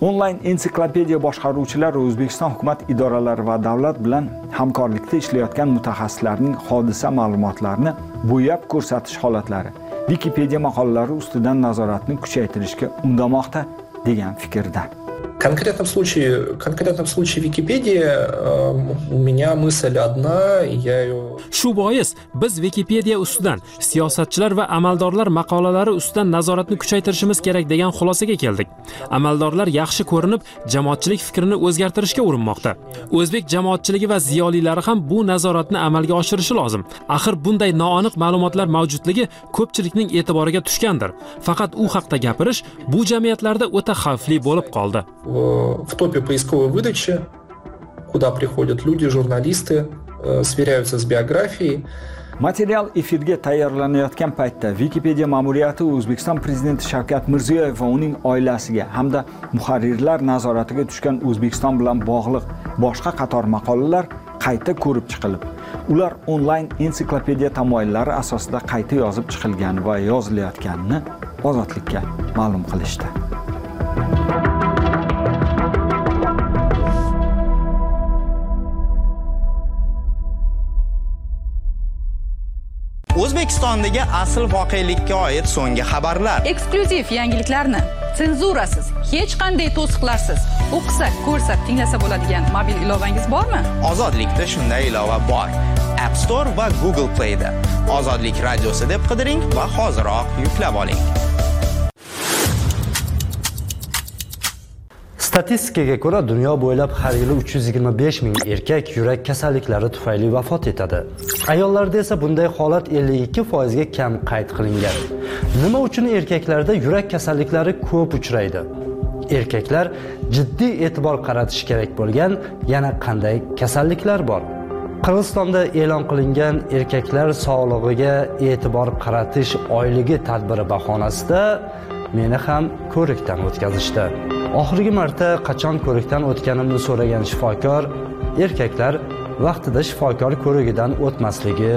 Onlayn ensiklopediya boshqaruvchilari o'zbekiston hukumat idoralari va davlat bilan hamkorlikda ishlayotgan mutaxassislarning hodisa ma'lumotlarini bo'yab ko'rsatish holatlari wikipediya maqolalari ustidan nazoratni kuchaytirishga undamoqda. Degan fikrda. В конкретном случае, в конкретном случае Википедии э, у меня мысль одна, я ее... Shu bois biz Википедия ustidan siyosatchilar va amaldorlar maqolalari ustidan nazoratni kuchaytirishimiz kerak degan xulosaga keldik. Amaldorlar yaxshi ko'rinib, jamoatchilik fikrini o'zgartirishga urinmoqda. O'zbek jamoatchiligi va ziyolilari ham bu nazoratni amalga oshirishi lozim. Axir bunday noaniq ma'lumotlar mavjudligi ko'pchilikning e'tiboriga tushgandir. Faqat u haqda gapirish bu jamiyatlarda o'ta xavfli bo'lib qoldi. Э, в топе поисковой выдачи, куда приходят люди, журналисты, э, сверяются с биографией. material efirga tayyorlanayotgan paytda wikipedia ma'muriyati o'zbekiston prezidenti shavkat mirziyoyev va uning oilasiga hamda muharrirlar nazoratiga tushgan o'zbekiston bilan bog'liq boshqa qator maqolalar qayta ko'rib chiqilib ular onlayn ensiklopediya tamoyillari asosida qayta yozib chiqilgan va yozilayotganini ozodlikka ma'lum qilishdi o'zbekistondagi asl voqelikka oid so'nggi xabarlar. Eksklyuziv yangiliklarni senzurasiz hech qanday to'siqlarsiz. O'qisak ko'rsak tinglasa bo'ladigan mobil ilovangiz bormi? Ozodlikda shunday ilova bor. App store va google playda. Ozodlik radiosi deb qidiring va hoziroq yuklab oling statistikaga ko'ra dunyo bo'ylab har yili 325 ming erkak yurak kasalliklari tufayli vafot etadi. Ayollarda esa bunday holat 52 foizga kam qayd qilingan. Nima uchun erkaklarda yurak kasalliklari ko'p uchraydi? Erkaklar jiddiy e'tibor qaratishi kerak bo'lgan yana qanday kasalliklar bor? Qirg'izistonda e'lon qilingan erkaklar sog'lig'iga e'tibor qaratish oyligi tadbiri bahonasida meni ham ko'rikdan o'tkazishdi. Oxirgi marta qachon ko'rikdan o'tganimni so'ragan shifokor erkaklar vaqtida shifokor ko'rigidan o'tmasligi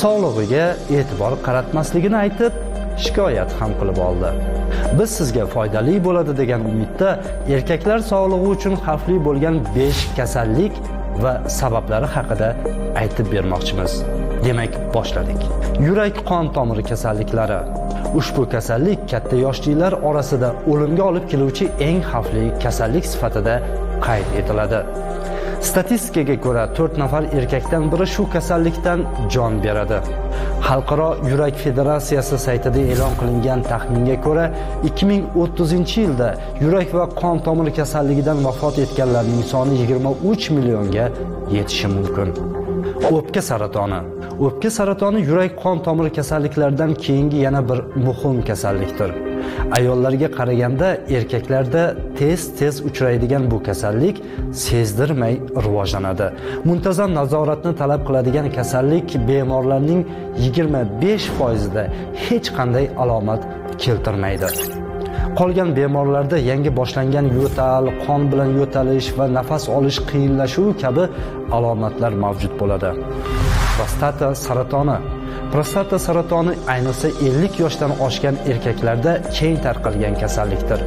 sog'lig'iga e'tibor qaratmasligini aytib shikoyat ham qilib oldi. Biz sizga foydali bo'ladi degan umidda erkaklar sog'lig'i uchun xavfli bo'lgan 5 kasallik va sabablari haqida aytib bermoqchimiz. Demak boshladik. Yurak qon tomiri kasalliklari ushbu kasallik katta yoshlilar orasida o'limga olib keluvchi eng xavfli kasallik sifatida qayd etiladi. Statistikaga ko'ra 4 nafar erkakdan biri shu kasallikdan jon beradi. Xalqaro yurak federatsiyasi saytida e'lon qilingan taxminga ko'ra 2030 yilda yurak va qon tomir kasalligidan vafot etganlarning soni 23 millionga yetishi mumkin. O'pka saratoni. O'pka saratoni yurak qon tomir kasalliklaridan keyingi yana bir muhim kasallikdir. Ayollarga qaraganda erkaklarda tez tez uchraydigan bu kasallik sezdirmay rivojlanadi. Muntazam nazoratni talab qiladigan kasallik bemorlarning 25 foizida hech qanday alomat keltirmaydi. Qolgan bemorlarda yangi boshlangan yo'tal qon bilan yo'talish va nafas olish qiyinlashuvi kabi alomatlar mavjud bo'ladi. Prostata saratoni prostata saratoni ayniqsa 50 yoshdan oshgan erkaklarda keng tarqalgan kasallikdir.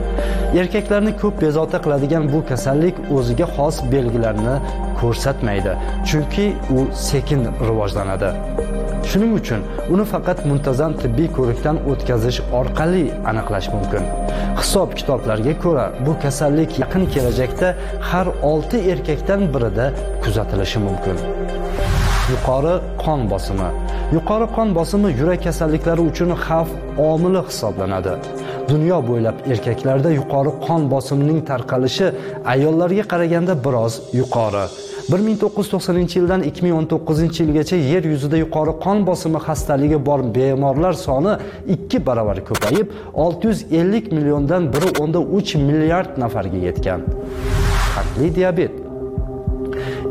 Erkaklarni ko'p bezovta qiladigan bu kasallik o'ziga xos belgilarni ko'rsatmaydi chunki u sekin rivojlanadi. Shuning uchun uni faqat muntazam tibbiy ko'rikdan o'tkazish orqali aniqlash mumkin. Hisob kitoblarga ko'ra bu kasallik yaqin kelajakda har 6 erkakdan birida kuzatilishi mumkin. Yuqori qon bosimi. Yuqori qon bosimi yurak kasalliklari uchun xavf omili hisoblanadi. Dunyo bo'ylab erkaklarda yuqori qon bosimining tarqalishi ayollarga qaraganda biroz yuqori. 1990 yildan 2019 yilgacha yer yuzida yuqori qon bosimi xastaligi bor bemorlar soni 2 baravar ko'payib 650 milliondan 1.3 milliard nafarga yetgan. Qandli diabet.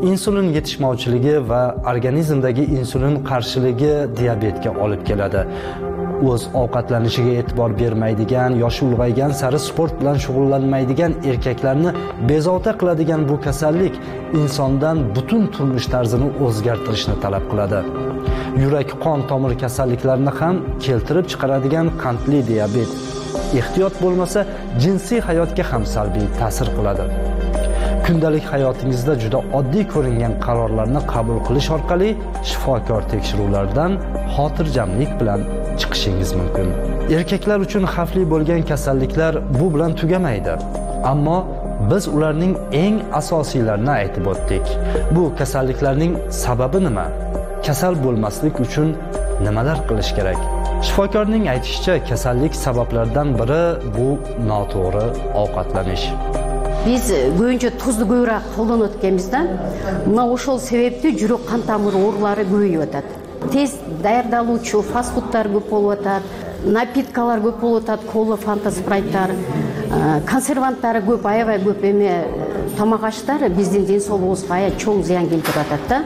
Insulin yetishmovchiligi va organizmdagi insulin qarshiligi diabetga olib keladi. O'z ovqatlanishiga e'tibor bermaydigan yoshi ulg'aygan sari sport bilan shug'ullanmaydigan erkaklarni bezovta qiladigan bu kasallik insondan butun turmush tarzini o'zgartirishni talab qiladi. Yurak qon tomir kasalliklarini ham keltirib chiqaradigan qandli diabet. Ehtiyot bo'lmasa jinsiy hayotga ham salbiy ta'sir qiladi. Kundalik hayotingizda juda oddiy ko'ringan qarorlarni qabul qilish orqali shifokor tekshiruvlardan xotirjamlik bilan chiqishingiz mumkin. Erkaklar uchun xavfli bo'lgan kasalliklar bu bilan tugamaydi ammo biz ularning eng asosiylarini aytib o'tdik. Bu kasalliklarning sababi nima? Kasal bo'lmaslik uchun nimalar qilish kerak? Shifokorning aytishicha kasallik sabablaridan biri bu noto'g'ri ovqatlanish. Биз көбүнчө тузду көбүрөөк колдонуп аткенбиз да. Мына ошол себептүү жүрөк кан тамыр оорулары көбөйүп атат. Тез даярдалуучу фаст фуддар көп болуп атат напиткалар көп болуп атат кола фанта спрайттар консерванттары көп аябай көп. Эме тамак аштар биздин ден соолугубузга аябай чоң зыян келтирип атат да.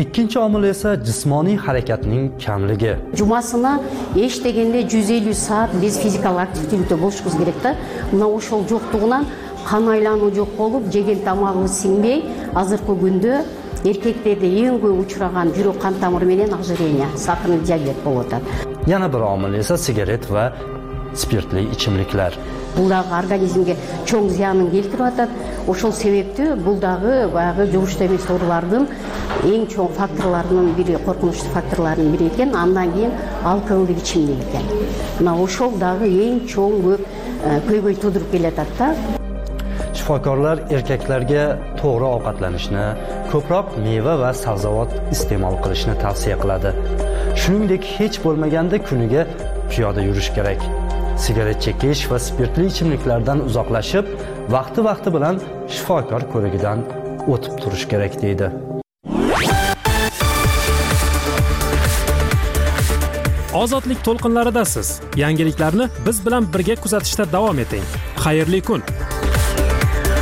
Ikkinchi omil esa jismoniy harakatning kamligi жумасына эч дегенде жүз элүү саат биз физикалык активдүүлүктө болушубуз керек да. Мына ошол жоктугунан кан айлануу жок болуп жеген тамагыбыз сиңбей азыркы күндө эркектерде эң көп учураган жүрөк кан тамыры менен ожирение сахарный диабет болуп атат yana bir omil esa sigaret va spirtli ichimliklar бул дагы организмге чоң зыянын келтирип атат ошол себептүү бул дагы баягы жугуштуу эмес оорулардын эң чоң факторлорунун бири коркунучтуу факторлорунун бири экен андан кийин алкоголдук ичимдик экен мына ошол дагы эң чоң көп көйгөй туудуруп келатат да shifokorlar erkaklarga to'g'ri ovqatlanishni ko'proq meva va sabzavot iste'mol qilishni tavsiya qiladi. Shuningdek hech bo'lmaganda kuniga piyoda yurish kerak. Sigaret chekish va spirtli ichimliklardan uzoqlashib vaqti vaqti bilan shifokor ko'rigidan o'tib turish kerak deydi. Ozodlik to'lqinlaridasiz. Yangiliklarni biz bilan birga kuzatishda davom eting. Xayrli kun!